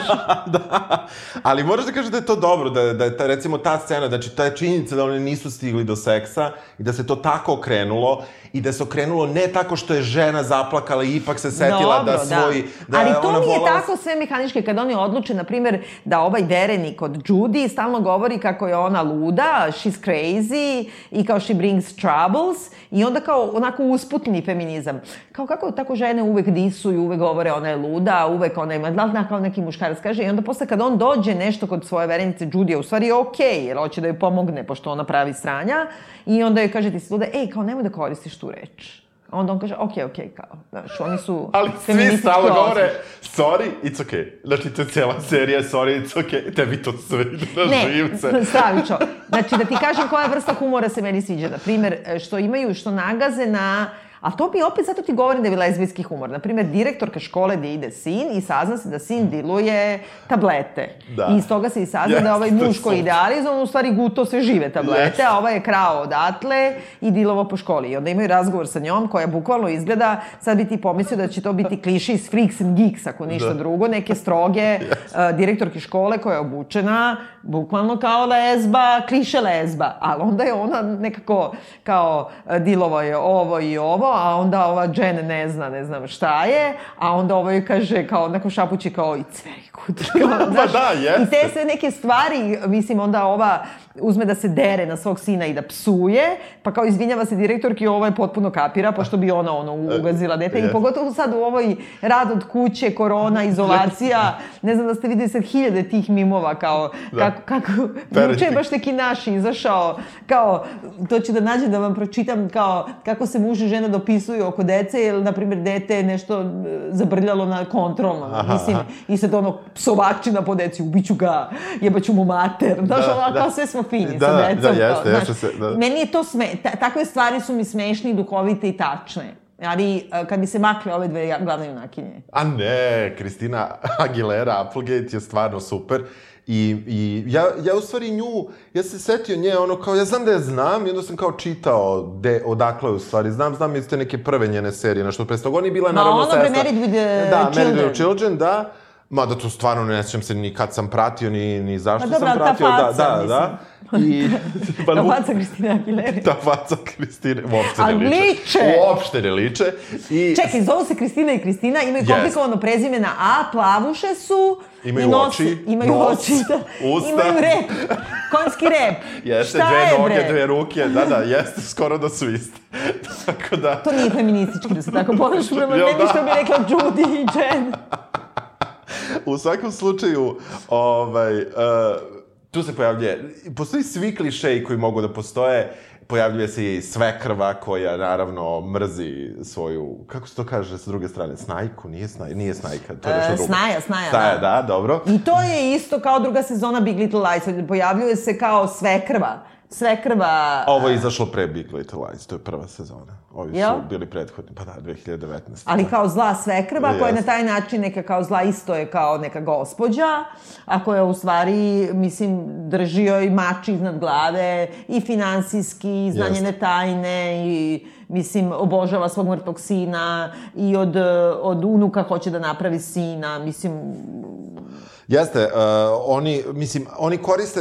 da. Ali moraš da kažeš da je to dobro, da, da je ta, recimo ta scena, znači ta činjenica da oni nisu stigli do seksa i da se to tako okrenulo i da se okrenulo ne tako što je žena zaplakala i ipak se setila da svoj... Da. Ali je to ona mi je volela- tako sve mehanički, kad oni odluče, na primjer, da ovaj verenik od Judy stalno govori kako je ona luda, she's crazy i kao she brings troubles i onda kao onako usputni feminizam. Kao kako tako žene uvek disuju, uvek govore ona je luda, uvek ona ima, da li kao neki muškarac kaže i onda posle kad on dođe nešto kod svoje verenice Judy, u stvari je okej, jer hoće da joj pomogne pošto ona pravi sranja i onda joj kaže ti si luda, ej, kao nemoj da koristiš tu reč. Onda on kaže, okej, okej, kao, znaš, oni su Ali svi osjećaj. govore, sorry, it's okay. Znači, to je cijela serija, sorry, it's okay. Tebi to sve ide na Ne, živce. stravično. Znači, da ti kažem koja vrsta humora se meni sviđa. Na primer, što imaju, što nagaze na A to mi opet, zato ti govorim da je lezbijski humor. Naprimer, direktorka škole gde ide sin i sazna se da sin diluje tablete. Da. I iz toga se i sazna da je ovaj muž koji idealizovan, u stvari guto sve žive tablete, Jeste. a ovaj je krao odatle i dilovo po školi. I onda imaju razgovor sa njom koja bukvalno izgleda, sad bi ti pomislio da će to biti kliše iz Freaks and Geeks, ako ništa Da. drugo, neke stroge uh, direktorke škole koja je obučena bukvalno kao lezba, kliše lezba, ali onda je ona nekako kao uh, dilovo je ovo i ovo, a onda ova Jen ne zna, ne znam šta je, a onda ovo joj kaže kao onako šapući kao very good. Kao, Pa da, jeste. I te sve neke stvari, mislim, onda ova uzme da se dere na svog sina i da psuje, pa kao izvinjava se direktorki, ovo je potpuno kapira, pošto bi ona ono ugazila dete. I pogotovo sad u ovoj rad od kuće, korona, izolacija, ne znam da ste videli sad hiljade tih mimova, kao Da. kako, kako, juče je baš neki naš izašao, kao, to ću da nađem da vam pročitam, kao, kako se muž i žena dopisuju oko dece, jer, na primjer, dete je nešto e, zabrljalo na kontrolnom, Aha, mislim, aha. i sad ono, psovačina po deci, ubiću ga, jebaću mu mater, znaš, Da, da. kao sve smo fini Da, sa da, decom. da, kao, jeste, jeste se, da. Meni je to sme, ta, takve stvari su mi smešne i duhovite i tačne. Ali e, kad bi se makle ove dve glavne junakinje. A ne, Kristina Aguilera, Applegate je stvarno super. I, i ja, ja u stvari nju, ja se setio nje, ono kao, ja znam da je znam i onda sam kao čitao de, odakle je u stvari znam, znam iz te neke prve njene serije, nešto pre 100 godina i bila je Ma, naravno ono sestra. bre, Married with, uh, da, Married Children. with Children, da. Mada to stvarno ne sjećam se ni kad sam pratio, ni, ni zašto Pa dobro, sam ali ta pratio. faca, da, da, da. I, pa, Da lu- faca Kristina Aguilera. ta faca Kristine uopšte ne Ali liče. liče! Uopšte ne liče. I, Čekaj, zovu se Kristina i Kristina, imaju Yes. komplikovano prezime na A, plavuše su. Imaju i nose- oči, imaju nos, oči, da. usta. Imaju rep, konjski rep. Jeste, Šta dve je, noge, bre? dve ruke, da, da, jeste, skoro da su iste. Tako da, To nije feministički da se tako ponaš prema Jel meni, da? što bi rekla Judy i Jen. U svakom slučaju, ovaj, uh, tu se pojavljuje, postoji svi klišeji koji mogu da postoje, pojavljuje se i svekrva koja naravno mrzi svoju, kako se to kaže sa druge strane, snajku, nije, snaj, nije snajka, to je nešto E, drugo. snaja, snaja, Snaja, da. da, dobro. I to je isto kao druga sezona Big Little Lies. Pojavljuje se kao svekrva. Svekrva... Ovo je izašlo pre Big Little Lies, to je prva sezona. Ovi Jel? su bili prethodni, pa da, 2019. Ali kao zla svekrva, koja je na taj način neka kao zla isto je kao neka gospođa, a koja u stvari, mislim, drži joj mač iznad glave i finansijski, i zna Jeste. njene tajne i mislim, obožava svog mrtvog sina i od, od unuka hoće da napravi sina, mislim, Jeste, uh, oni, mislim, oni koriste,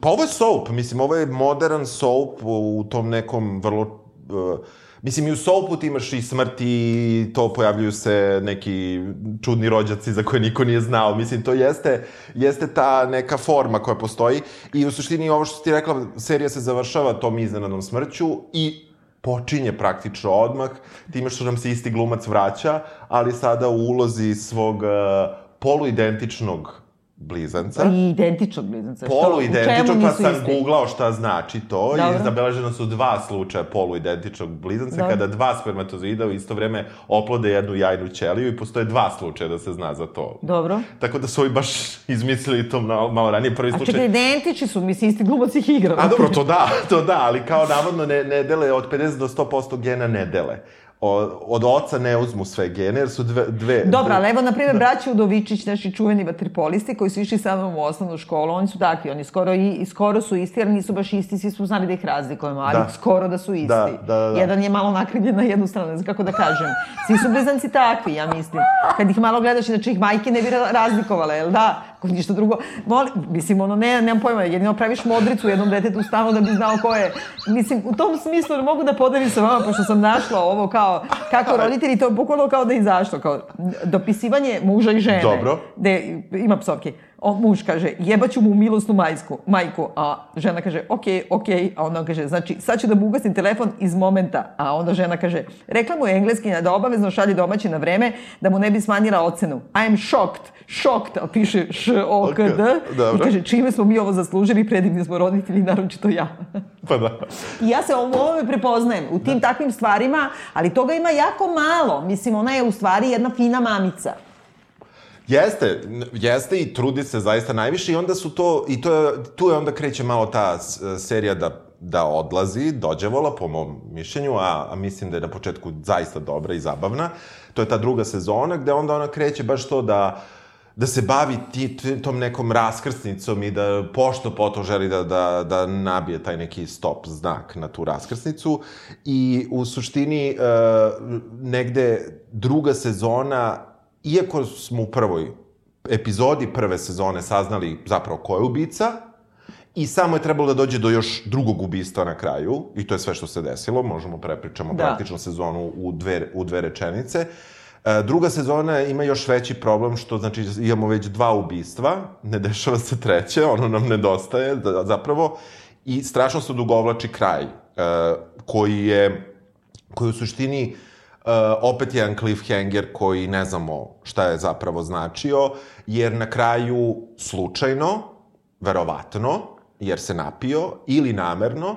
pa ovo je soap, mislim, ovo je modern soap u, tom nekom vrlo, uh, mislim, i u soapu ti imaš i smrti, i to pojavljuju se neki čudni rođaci za koje niko nije znao, mislim, to jeste, jeste ta neka forma koja postoji. I u suštini ovo što ti rekla, serija se završava tom iznenadnom smrću i počinje praktično odmah, time što nam se isti glumac vraća, ali sada u ulozi svog uh, poluidentičnog blizanca. i identičnog blizanca. Poluidentičnog, pa sam isti? googlao šta znači to Dobro. i zabeleženo su dva slučaja poluidentičnog blizanca, Dobro. kada dva spermatozoida u isto vreme oplode jednu jajnu ćeliju i postoje dva slučaja da se zna za to. Dobro. Tako da su ovi baš izmislili to malo, malo ranije. Prvi A slučaj... čekaj, identični su, mislim, isti glumac ih igra. A dobro, to da, to da, ali kao navodno ne, ne dele, od 50 do 100% gena ne dele. Od oca ne uzmu sve gene, jer su dve... dve Dobro, ali evo, na Da. primjer, braća Udovičić, naši čuveni vaterpolisti, koji su išli sa mnom u osnovnu školu, oni su takvi, oni skoro, i, skoro su isti, ali nisu baš isti, svi smo znali da ih razlikujemo, ali Da. skoro da su isti. Da, da, da, da. Jedan je malo nakrivljen na jednu stranu, ne znam kako da kažem. Svi su blizanci takvi, ja mislim. Kad ih malo gledaš, inače ih majke ne bi ra- razlikovale, jel da? Ako ništa drugo. Moli, mislim, ono, ne, nemam pojma, jedino praviš modricu jednom detetu stalno da bi znao ko je. Mislim, u tom smislu ne mogu da podelim sa vama, pošto sam našla ovo kao, kako roditelji, to je bukvalno kao da izašlo, kao dopisivanje muža i žene. Dobro. Gde ima psovke. O, muž kaže, jebaću mu milosnu majsku, majku, a žena kaže, okej, okej, a onda on kaže, znači, sad ću da mu ugasim telefon iz momenta, a onda žena kaže, rekla mu je engleskinja da obavezno šalje domaći na vreme, da mu ne bi smanjila ocenu. I am shocked, shocked, a piše š-o-k-d, i Dobro. kaže, čime smo mi ovo zaslužili, predivni smo roditelji, naročito ja. Pa da. I ja se u ovome prepoznajem, u tim takvim stvarima, ali toga ima jako malo. Mislim, ona je u stvari jedna fina mamica. Jeste, jeste i trudi se zaista najviše i onda su to, i to je, tu je onda kreće malo ta serija da da odlazi, dođevola, po mom mišljenju, a, a mislim da je na početku zaista dobra i zabavna. To je ta druga sezona, gde onda ona kreće baš to da da se bavi ti, tom nekom raskrsnicom i da pošto poto želi da, da, da nabije taj neki stop znak na tu raskrsnicu i u suštini e, negde druga sezona, iako smo u prvoj epizodi prve sezone saznali zapravo ko je ubica, I samo je trebalo da dođe do još drugog ubistva na kraju, i to je sve što se desilo, možemo prepričamo Da. praktično sezonu u dve, u dve rečenice. E, druga sezona ima još veći problem što, znači, imamo već dva ubistva, ne dešava se treće, ono nam nedostaje da, zapravo, i strašno se odugovlači kraj, e, koji je, koji u suštini Uh, opet jedan cliffhanger koji ne znamo šta je zapravo značio, jer na kraju slučajno, verovatno, jer se napio, ili namerno,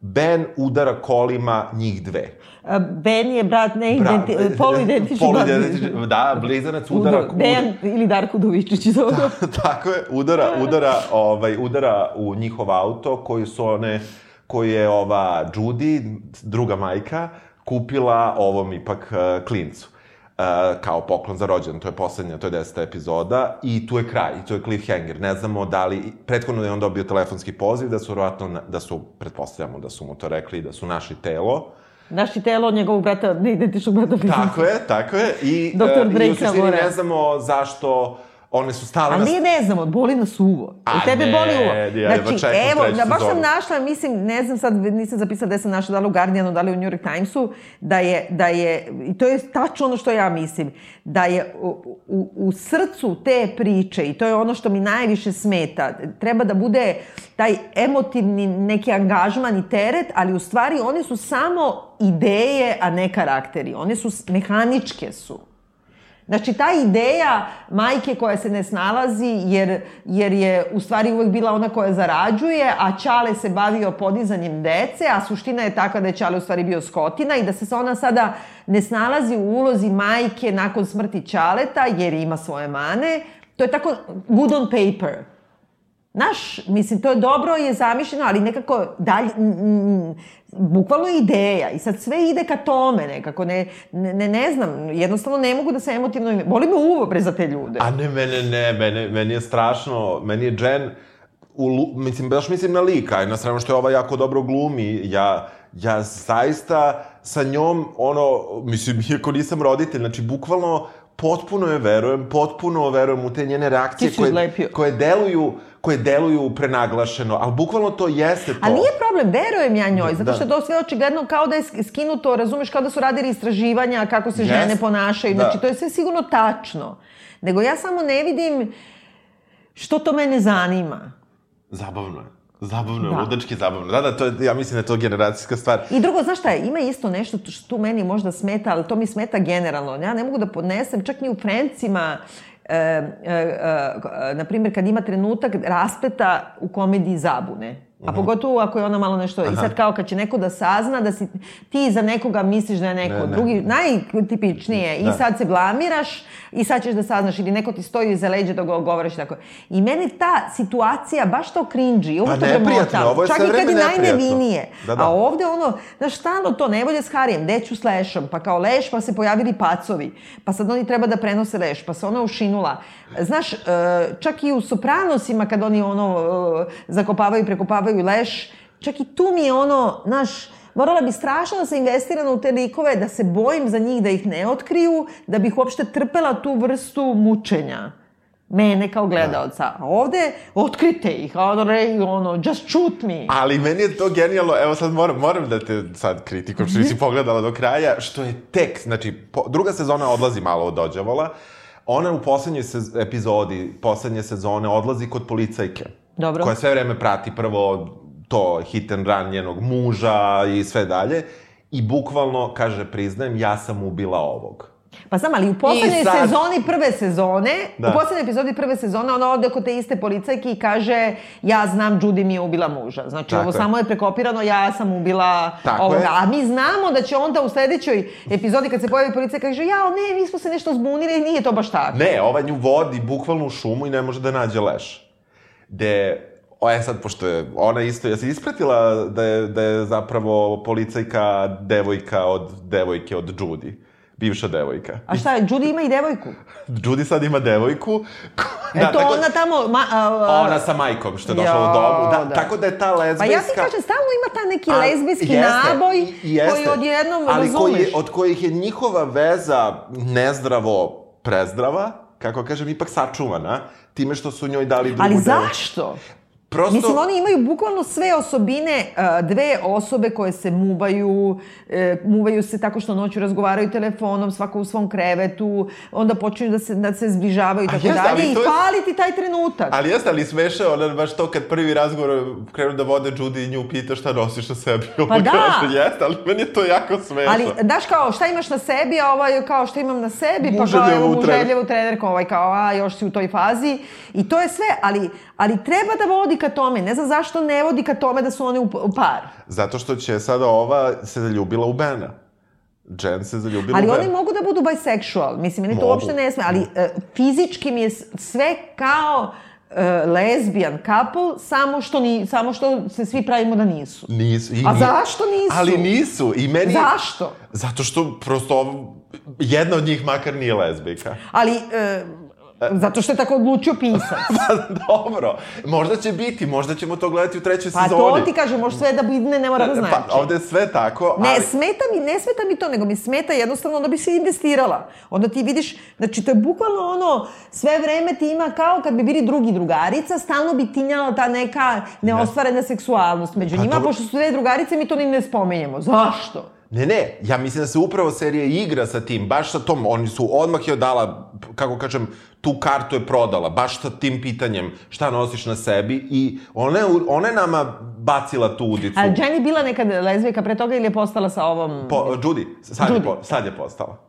Ben udara kolima njih dve. A, Ben je brat, ne identi, poluidentični brat. Poluidentični, da, blizanac udara... Udo, Dejan ili Darko Duvičić iz ovoga. Tako je, udara, udara, ovaj, udara u njihov auto koji su one, koji je ova Judy, druga majka, kupila ovom ipak uh, klincu. Uh, kao poklon za rođendan, to je poslednja, to je deseta epizoda i tu je kraj, i tu je cliffhanger. Ne znamo da li, prethodno je on dobio telefonski poziv da su verovatno, na- da su, pretpostavljamo da su mu to rekli, da su našli telo. Naši telo od njegovog brata, neidentičnog brata. Tako je, tako je. I, Doktor uh, i u suštini ne znamo zašto one su stale Ali nije ne znamo, boli nas uvo. A tebe ne, boli uvo. ja Znači, čekam evo, da, baš sam našla, mislim, ne znam sad, nisam zapisala gde sam našla, da li u Guardianu, da li u New York Timesu, da je, da je, i to je tačno ono što ja mislim, da je u, u, u srcu te priče, i to je ono što mi najviše smeta, treba da bude taj emotivni neki angažman i teret, ali u stvari one su samo ideje, a ne karakteri. One su, mehaničke su. Znači, ta ideja majke koja se ne snalazi, jer, jer je u stvari uvek bila ona koja zarađuje, a Čale se bavio podizanjem dece, a suština je takva da je Čale u stvari bio skotina i da se ona sada ne snalazi u ulozi majke nakon smrti Čaleta, jer ima svoje mane. To je tako good on paper. Naš, mislim, to je dobro, je zamišljeno, ali nekako dalje, mm, bukvalno ideja i sad sve ide ka tome nekako, ne, ne, ne, znam, jednostavno ne mogu da se emotivno, boli me uvo bre za te ljude. A ne, mene ne, mene, meni je strašno, meni je Jen, u, mislim, baš mislim na lika, i na stranu što je ova jako dobro glumi, ja, ja zaista sa njom, ono, mislim, iako nisam roditelj, znači, bukvalno, potpuno je verujem, potpuno verujem u te njene reakcije koje, izlepio. koje deluju, koje deluju prenaglašeno, ali bukvalno to jeste to. A nije problem, verujem ja njoj, zato Da. što je to sve očigledno kao da je sk- skinuto, razumeš, kao da su radili istraživanja kako se Jeste. žene ponašaju, Da. znači to je sve sigurno tačno. Nego ja samo ne vidim što to mene zanima. Zabavno je. Zabavno je, Da. ludački zabavno. Da, da, to je, ja mislim da je to generacijska stvar. I drugo, znaš šta je, ima isto nešto što tu meni možda smeta, ali to mi smeta generalno. Ja ne mogu da podnesem, čak ni u Frencima, e, e, e, na primjer, kad ima trenutak raspleta u komediji zabune. A pogotovo ako je ona malo nešto... I sad kao kad će neko da sazna da si ti za nekoga misliš da je neko Ne, ne. drugi, najtipičnije. I Da. sad se blamiraš i sad ćeš da saznaš ili neko ti stoji iza leđa dok ga govoriš i tako. I meni ta situacija baš to cringy, ovo Pa to neprijatno, ovo je Čak i kad je najnevinije. Da, da. A ovde ono, znaš, stalno to, nevolje s Harijem, deću s lešom, pa kao leš, pa se pojavili pacovi, pa sad oni treba da prenose leš, pa se ona ušinula. Znaš, e, čak i u Sopranosima, kad oni ono, e, zakopavaju i prekopavaju leš, čak i tu mi je ono, znaš, morala bi strašno da se investirano u te likove, da se bojim za njih da ih ne otkriju, da bih uopšte trpela tu vrstu mučenja mene kao gledaoca. A ovde, otkrite ih, ono, re- ono, just shoot me. Ali meni je to genijalno, evo sad moram, moram da te sad kritikujem što nisi pogledala do kraja, što je tek, znači, po, druga sezona odlazi malo od Dođavola, ona u poslednjoj sez, epizodi, poslednje sezone odlazi kod policajke. Dobro. Koja sve vreme prati prvo to hit and run njenog muža i sve dalje. I bukvalno, kaže, priznajem, ja sam ubila ovog. Pa znam, ali u poslednjoj sad- sezoni prve sezone, Da. u poslednjoj epizodi prve sezone, ona ode kod te iste policajke i kaže ja znam, Judy mi je ubila muža. Znači, Tako ovo je. samo je prekopirano, ja sam ubila Tako ovoga. je. A mi znamo da će onda u sledećoj epizodi, kad se pojavi policajka, kaže, jao, ne, mi smo se nešto zbunili, nije to baš tako. Ne, ova nju vodi bukvalno u šumu i ne može da nađe leš. De, O, e sad, pošto je ona isto, jesi ispratila da je, da je zapravo policajka devojka od devojke od Judy? Bivša devojka. A šta Judy ima i devojku? Judy sad ima devojku. ko- E to tako- ona tamo... Ma, a, a, Ona sa majkom što je došla Jo, u domu. Da, da. Tako da je ta lezbijska... Pa ja ti kažem, stalno ima ta neki Ali, lezbijski jeste, naboj jeste, koji odjednom, ali koji, razumeš? je- od kojih je njihova veza nezdravo prezdrava, kako kažem, ipak sačuvana, time što su njoj dali drugu Ali zašto? Prosto... Mislim, oni imaju bukvalno sve osobine, a, dve osobe koje se muvaju, e, muvaju se tako što noću razgovaraju telefonom, svako u svom krevetu, onda počinju da se, da se zbližavaju i tako dalje i je- fali ti taj trenutak. Ali jeste, ali smeše, ona baš to kad prvi razgovor krenu da vode Judy i nju pita šta nosiš na sebi. Ona da. Kaže, jeste, ali meni je to jako smešno. Ali, daš kao, šta imaš na sebi, a ovaj kao šta imam na sebi, pa kao trenerku. muželjevu trenerku, ovaj kao, a još si u toj fazi. I to je sve, ali, ali treba da vodi ka tome. Ne znam zašto ne vodi ka tome da su one u, par. Zato što će sada ova se zaljubila u Bena. Jen se zaljubila Ali u oni Bena. mogu da budu bisexual, mislim, meni to uopšte ne sme, ali e, fizički mi je sve kao lesbian couple, samo što, ni, samo što se svi pravimo da nisu. Nisu. I A zašto nisu? Ali nisu. I meni... Zašto? Zato što prosto jedna od njih makar nije lezbijka. Ali, e, zato što je tako odlučio pisac. Pa dobro, možda će biti, možda ćemo to gledati u trećoj Pa sezoni. to ti kažem, može sve da bude, ne mora da znači. Pa ovde je sve tako, Ne, ali... smeta mi, ne smeta mi to, nego mi smeta jednostavno da bi se investirala. Onda ti vidiš, znači to je bukvalno ono, sve vreme ti ima kao kad bi bili drugi drugarica, stalno bi tinjala ta neka neostvarena seksualnost među Pa njima, dobro. pošto su dve drugarice, mi to ni ne spomenjemo. Zašto? Ne, ne, ja mislim da se upravo serija igra sa tim, baš sa tom, oni su odmah je dala, kako kažem, tu kartu je prodala, baš sa tim pitanjem šta nosiš na sebi i ona je, ona je nama bacila tu udicu. A Jen je bila nekad lezbijka pre toga ili je postala sa ovom... Po, Judy, sad, Je, Judy. po, sad je postala.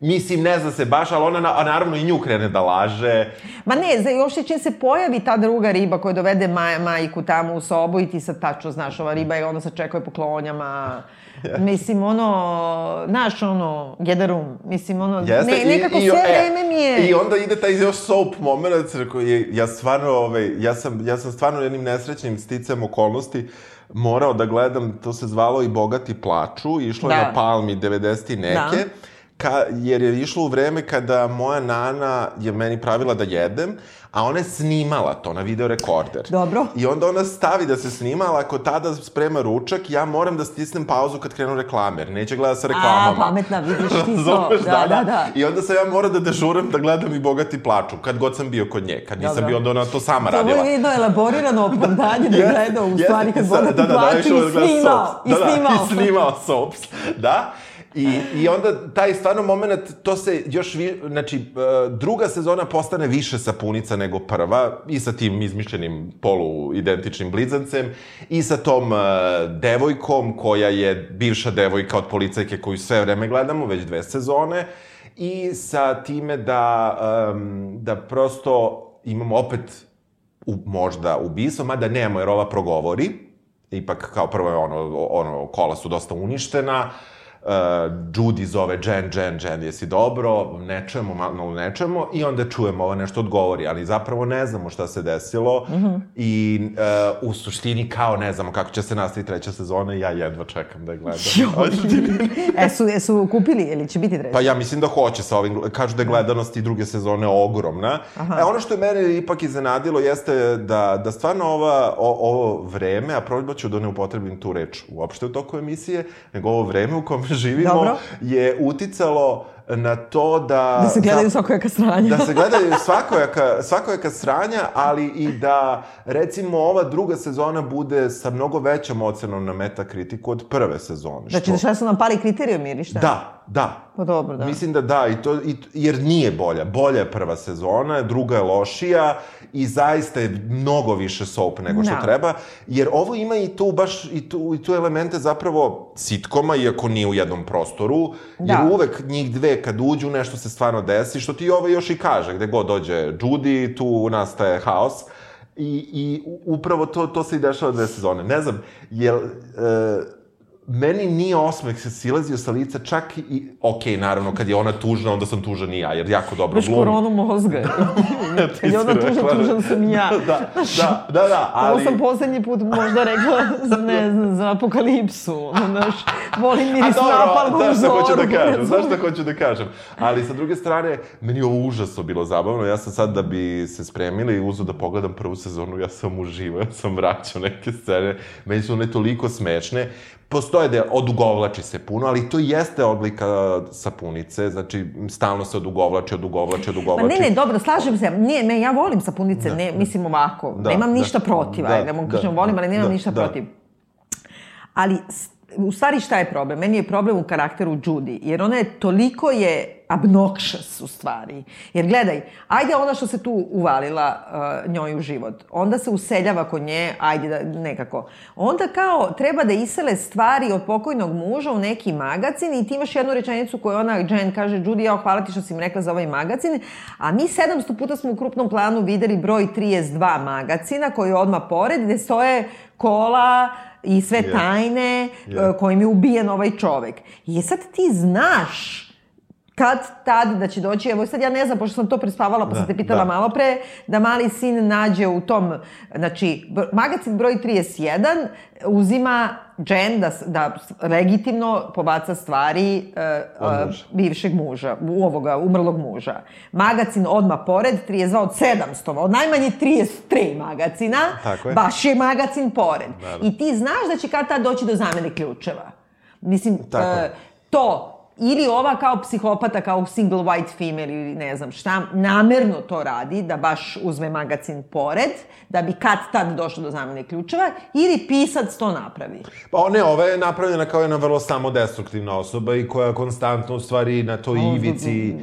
Mislim, ne zna se baš, ali ona na, a naravno i nju krene da laže. Ma ne, za, još je čim se pojavi ta druga riba koja dovede maj, majku tamo u sobu i ti sad tačno znaš, ova riba je onda se čekuje po klonjama. Mislim, ono, znaš, ono, gedarum, mislim, ono, Jeste, ne, nekako i, i, sve e, vreme mi je... I onda ide taj još soap moment, koji je, ja stvarno, ovaj, ja sam, ja sam stvarno jednim nesrećnim sticajem okolnosti morao da gledam, to se zvalo i Bogati plaču, išlo je Da. na Palmi 90 i neke, Da. Ka, jer je išlo u vreme kada moja nana je meni pravila da jedem, a ona je snimala to na videorekorder. Dobro. I onda ona stavi da se snima, ali ako tada sprema ručak, ja moram da stisnem pauzu kad krenu reklame, jer neće gleda sa reklamama. A, pametna, vidiš ti to. Razumeš, Da, da, da. I onda sam ja morao da dežuram da gledam i Bogati plaču, kad god sam bio kod nje. Kad nisam Dobro. bio, onda ona to sama To radila. je jedno elaborirano opravdanje da Jeste, gledao u stvari kad Sa- Boga da, da, da, plaću išao da i gleda snimao. da. Da, i snimao soaps, da. I, I onda taj stvarno moment, to se još, vi, znači, e, druga sezona postane više sapunica nego prva, i sa tim izmišljenim polu-identičnim blizancem, i sa tom e, devojkom koja je bivša devojka od policajke koju sve vreme gledamo, već dve sezone, i sa time da, em, da prosto imamo opet u, možda ubistvo, mada nemamo jer ova progovori. Ipak kao prvo je ono, ono kola su dosta uništena. Uh, Judy zove Jen, Jen, Jen, jesi dobro, ne čujemo, malo ne čujemo, i onda čujemo ovo nešto odgovori, ali zapravo ne znamo šta se desilo mm -hmm. i uh, u suštini kao ne znamo kako će se nastaviti treća sezona i ja jedva čekam da je gledam. E, su, e, su kupili ili će biti treći? Pa ja mislim da hoće sa ovim, kažu da je gledanost i druge sezone ogromna. Aha. E, ono što je mene ipak iznenadilo jeste da, da stvarno ova, o, ovo vreme, a probat ću da ne upotrebim tu reč uopšte u toku emisije, nego ovo vreme u kome živimo Dobro. je uticalo na to da... Da se gledaju svakojaka sranja. Da se gledaju svakojaka, svakojaka sranja, ali i da, recimo, ova druga sezona bude sa mnogo većom ocenom na metakritiku od prve sezone. Znači, šta su nam pali kriterijumi ili šta? Da, da. Pa dobro, da. Mislim da da, i to, i, jer nije bolja. Bolja je prva sezona, druga je lošija i zaista je mnogo više soap nego što Da. treba, jer ovo ima i tu baš, i tu, i tu elemente zapravo sitkoma, iako nije u jednom prostoru, Da. jer uvek njih dve kad uđu nešto se stvarno desi, što ti ovo još i kaže, gde god dođe Judy, tu nastaje haos. I, i upravo to, to se i dešava dve sezone. Ne znam, jel... E, meni nije osmeh se silazio sa lica, čak i, ok, naravno, kad je ona tužna, onda sam tužan i ja, jer jako dobro Baš glumi. koronu mozga. Ti Kad je ona tužna, rekla, tužan sam i ja. Da, da, da, da, ali... Ovo sam poslednji put možda rekla, za, ne znam, za apokalipsu. Znaš, volim miris napalma u znaš šta hoću da kažem, znaš šta hoću da kažem. Ali sa druge strane, meni je ovo užasno bilo zabavno. Ja sam sad da bi se spremili i uzu da pogledam prvu sezonu, ja sam uživao, ja sam vraćao neke scene. Meni su one toliko smešne. Postoje da odugovlači se puno, ali to jeste odlika sapunice, znači stalno se odugovlači, odugovlači, Ma odugovlači. ne, ne, dobro, slažem se. Nije, ne, ja volim sapunice, ne, mislim ovako. Da, nemam da. ništa protiv, Da, ajde, da, kažem volim, ali nemam da, ništa da. protiv. Ali, u stvari šta je problem? Meni je problem u karakteru Judy, jer ona je toliko je obnoxious u stvari. Jer gledaj, ajde ona što se tu uvalila uh, njoj u život, onda se useljava kod nje, ajde da nekako. Onda kao treba da isele stvari od pokojnog muža u neki magazin i ti imaš jednu rečenicu koju ona, Jen, kaže, Judy, ja hvala ti što si mi rekla za ovaj magazin, a mi 700 puta smo u krupnom planu videli broj 32 magazina koji je odmah pored, gde stoje kola, i sve Je. tajne Je. uh, kojim je ubijen ovaj čovek. I sad ti znaš kad tad da će doći, evo sad ja ne znam, pošto sam to prespavala, pa sam te pitala da. malo pre, da mali sin nađe u tom, znači, magazin broj 31 uzima Jen da, da legitimno pobaca stvari uh, uh, muža. bivšeg muža, u ovoga, umrlog muža. Magazin odma pored, 32 od 700, od najmanje 33 magazina, Tako je. baš je magazin pored. Naravno. I ti znaš da će kad tad doći do zamene ključeva. Mislim, Tako e, to, ili ova kao psihopata, kao single white female ili ne znam šta, namerno to radi, da baš uzme magazin pored, da bi kad tad došlo do zamene ključeva, ili pisac to napravi. Pa ne, ova je napravljena kao jedna vrlo samodestruktivna osoba i koja konstantno u stvari na toj ivici...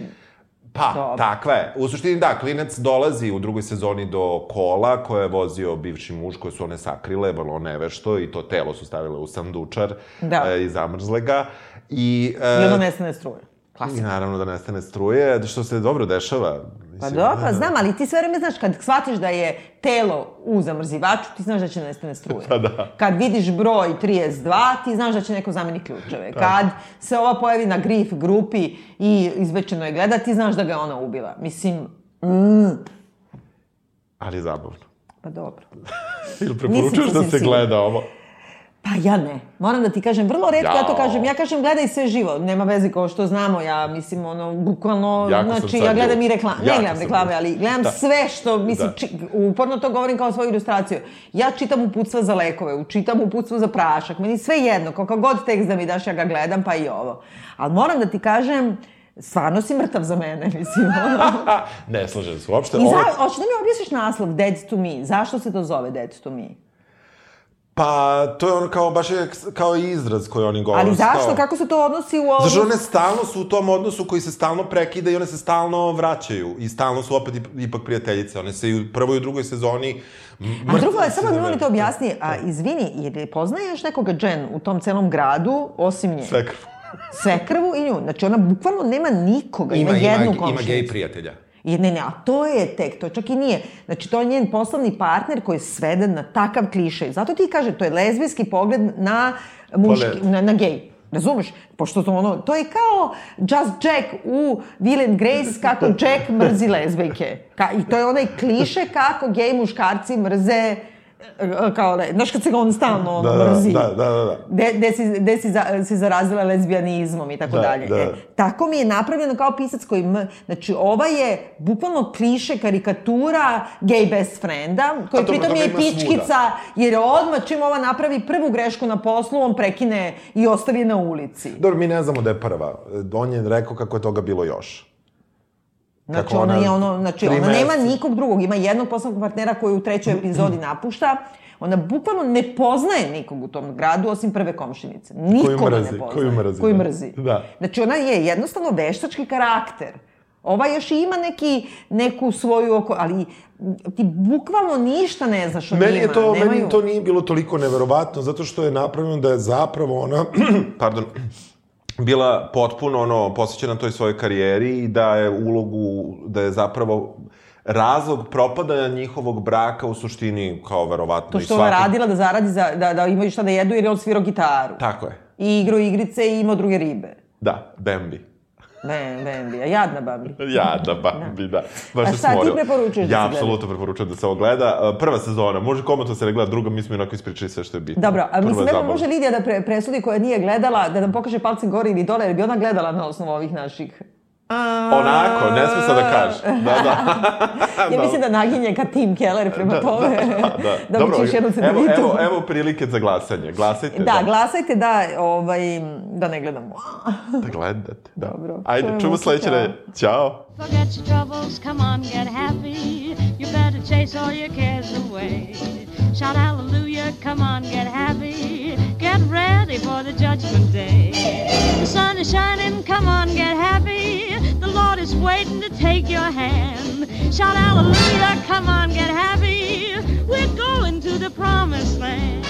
Pa, Dobro. takva je. U suštini, da, klinac dolazi u drugoj sezoni do kola koje je vozio bivši muž koje su one sakrile, vrlo nevešto i to telo su stavile u sandučar Da. e, i zamrzle ga. I, I e, onda nestane struje. I Klasika. naravno da nestane struje, što se dobro dešava. Pa Mislim, dobro, pa znam, ali ti sve vreme znaš, kad shvatiš da je telo u zamrzivaču, ti znaš da će nestane struje. Pa da. Kad vidiš broj 32, ti znaš da će neko zameni ključeve. Kad se ova pojavi na grif grupi i izvečeno je gleda, ti znaš da ga je ona ubila. Mislim, Ali je zabavno. pa dobro. Ili preporučuješ da se gleda ovo? Pa ja ne. Moram da ti kažem, vrlo redko ja to Jao. kažem. Ja kažem gledaj sve živo. Nema veze kao što znamo. Ja mislim, ono, bukvalno, Jako znači, ja gledam i reklame. Ne gledam reklame, ali gledam Da. sve što, mislim, Da. či, uporno to govorim kao svoju ilustraciju. Ja čitam uputstva za lekove, čitam uputstva za prašak. Meni sve jedno, kako god tekst da mi daš, ja ga gledam, pa i ovo. Ali moram da ti kažem, stvarno si mrtav za mene, mislim. ne, slažem se uopšte. I za, hoćeš da mi objasniš naslov Dead to me? Zašto se to zove Dead to me? Pa, to je ono kao, baš je kao izraz koji oni govore. Ali zašto? Kao... Kako se to odnosi u ovo? Zašto one stalno su u tom odnosu koji se stalno prekida i one se stalno vraćaju. I stalno su opet ip- ipak prijateljice. One se i u prvoj i u drugoj sezoni A drugo, mrtve samo se mi molim te zavežu. objasni, a izvini, jer poznaješ nekoga Jen u tom celom gradu, osim nje? Sve krvo. Svekrvu i nju. Znači ona bukvalno nema nikoga, ima, Ima, ima, jednu ima komšinicu. gej prijatelja. I ne, ne, a to je tek, to čak i nije. Znači, to je njen poslovni partner koji je sveden na takav kliše. Zato ti kaže, to je lezbijski pogled na muški, na, na gej. Razumeš? Pošto to ono, to je kao Just Jack u Will and Grace kako Jack mrzi lezbijke. Ka, I to je onaj kliše kako gej muškarci mrze e, kao, le, znaš kad se ga on stalno ono, Da, da, mrzi. da, da, da, da. Gde, si, gde si za, se zarazila lezbijanizmom i tako Da, dalje. da. E, tako mi je napravljeno kao pisac koji, m, znači ova je bukvalno kliše karikatura gay best frienda, koji dobro, pritom je ima svuda. pičkica, jer je odmah čim ova napravi prvu grešku na poslu, on prekine i ostavi je na ulici. Dobro, mi ne znamo da je prva. On je rekao kako je toga bilo još. Znači, ona, ona je ono, znači, ona nema nikog drugog. Ima jednog poslovnog partnera koji u trećoj epizodi napušta. Ona bukvalno ne poznaje nikog u tom gradu, osim prve komšinice. Nikoga mrzi, ne poznaje. koju mrzi, Koju da. mrzi. Da. Znači, ona je jednostavno veštački karakter. Ova još i ima neki, neku svoju oko... Ali ti bukvalno ništa ne znaš o Meni njima. je to, Nemaju... meni to nije bilo toliko neverovatno, zato što je napravljeno da je zapravo ona, pardon, bila potpuno ono, posvećena toj svojoj karijeri i da je ulogu, da je zapravo razlog propadanja njihovog braka u suštini kao verovatno To i što ona radila da zaradi, za, da, da imaju šta da jedu jer je on svirao gitaru. Tako je. I igrao igrice i imao druge ribe. Da, Bambi. Bambi, a jadna Bambi. Ja, da, Bambi, da. Baš A šta ti preporučuješ da se Ja gleda? apsolutno preporučujem da se ovo gleda. Uh, Prva sezona, može komotno se ne gleda, druga mi smo onako ispričali sve što je bitno. Dobro, a mislim, zabavna. može Lidija da pre, presudi koja nije gledala, da nam pokaže palcem gore ili dole, jer bi ona gledala na osnovu ovih naših... Onako, ne sme sad da kaže. Da, da. Ja mislim da naginje ka Tim Keller prema tome. da. da Dobro, mu ćeš jednu evo, cedulitu. evo, evo prilike za glasanje. Glasajte. Da, glasajte da, ovaj, da ne gledamo. Da gledate. Da. Dobro. Ajde, Čujemo čujemo se, sledeće. nedelje. Ćao. Forget your troubles, come on, get happy. You better chase all your cares away. Shout hallelujah, come on, get happy. Get ready for the judgment day. The sun is shining, come on, get happy. The Lord is waiting to take your hand. Shout hallelujah, come on, get happy. We're going to the promised land.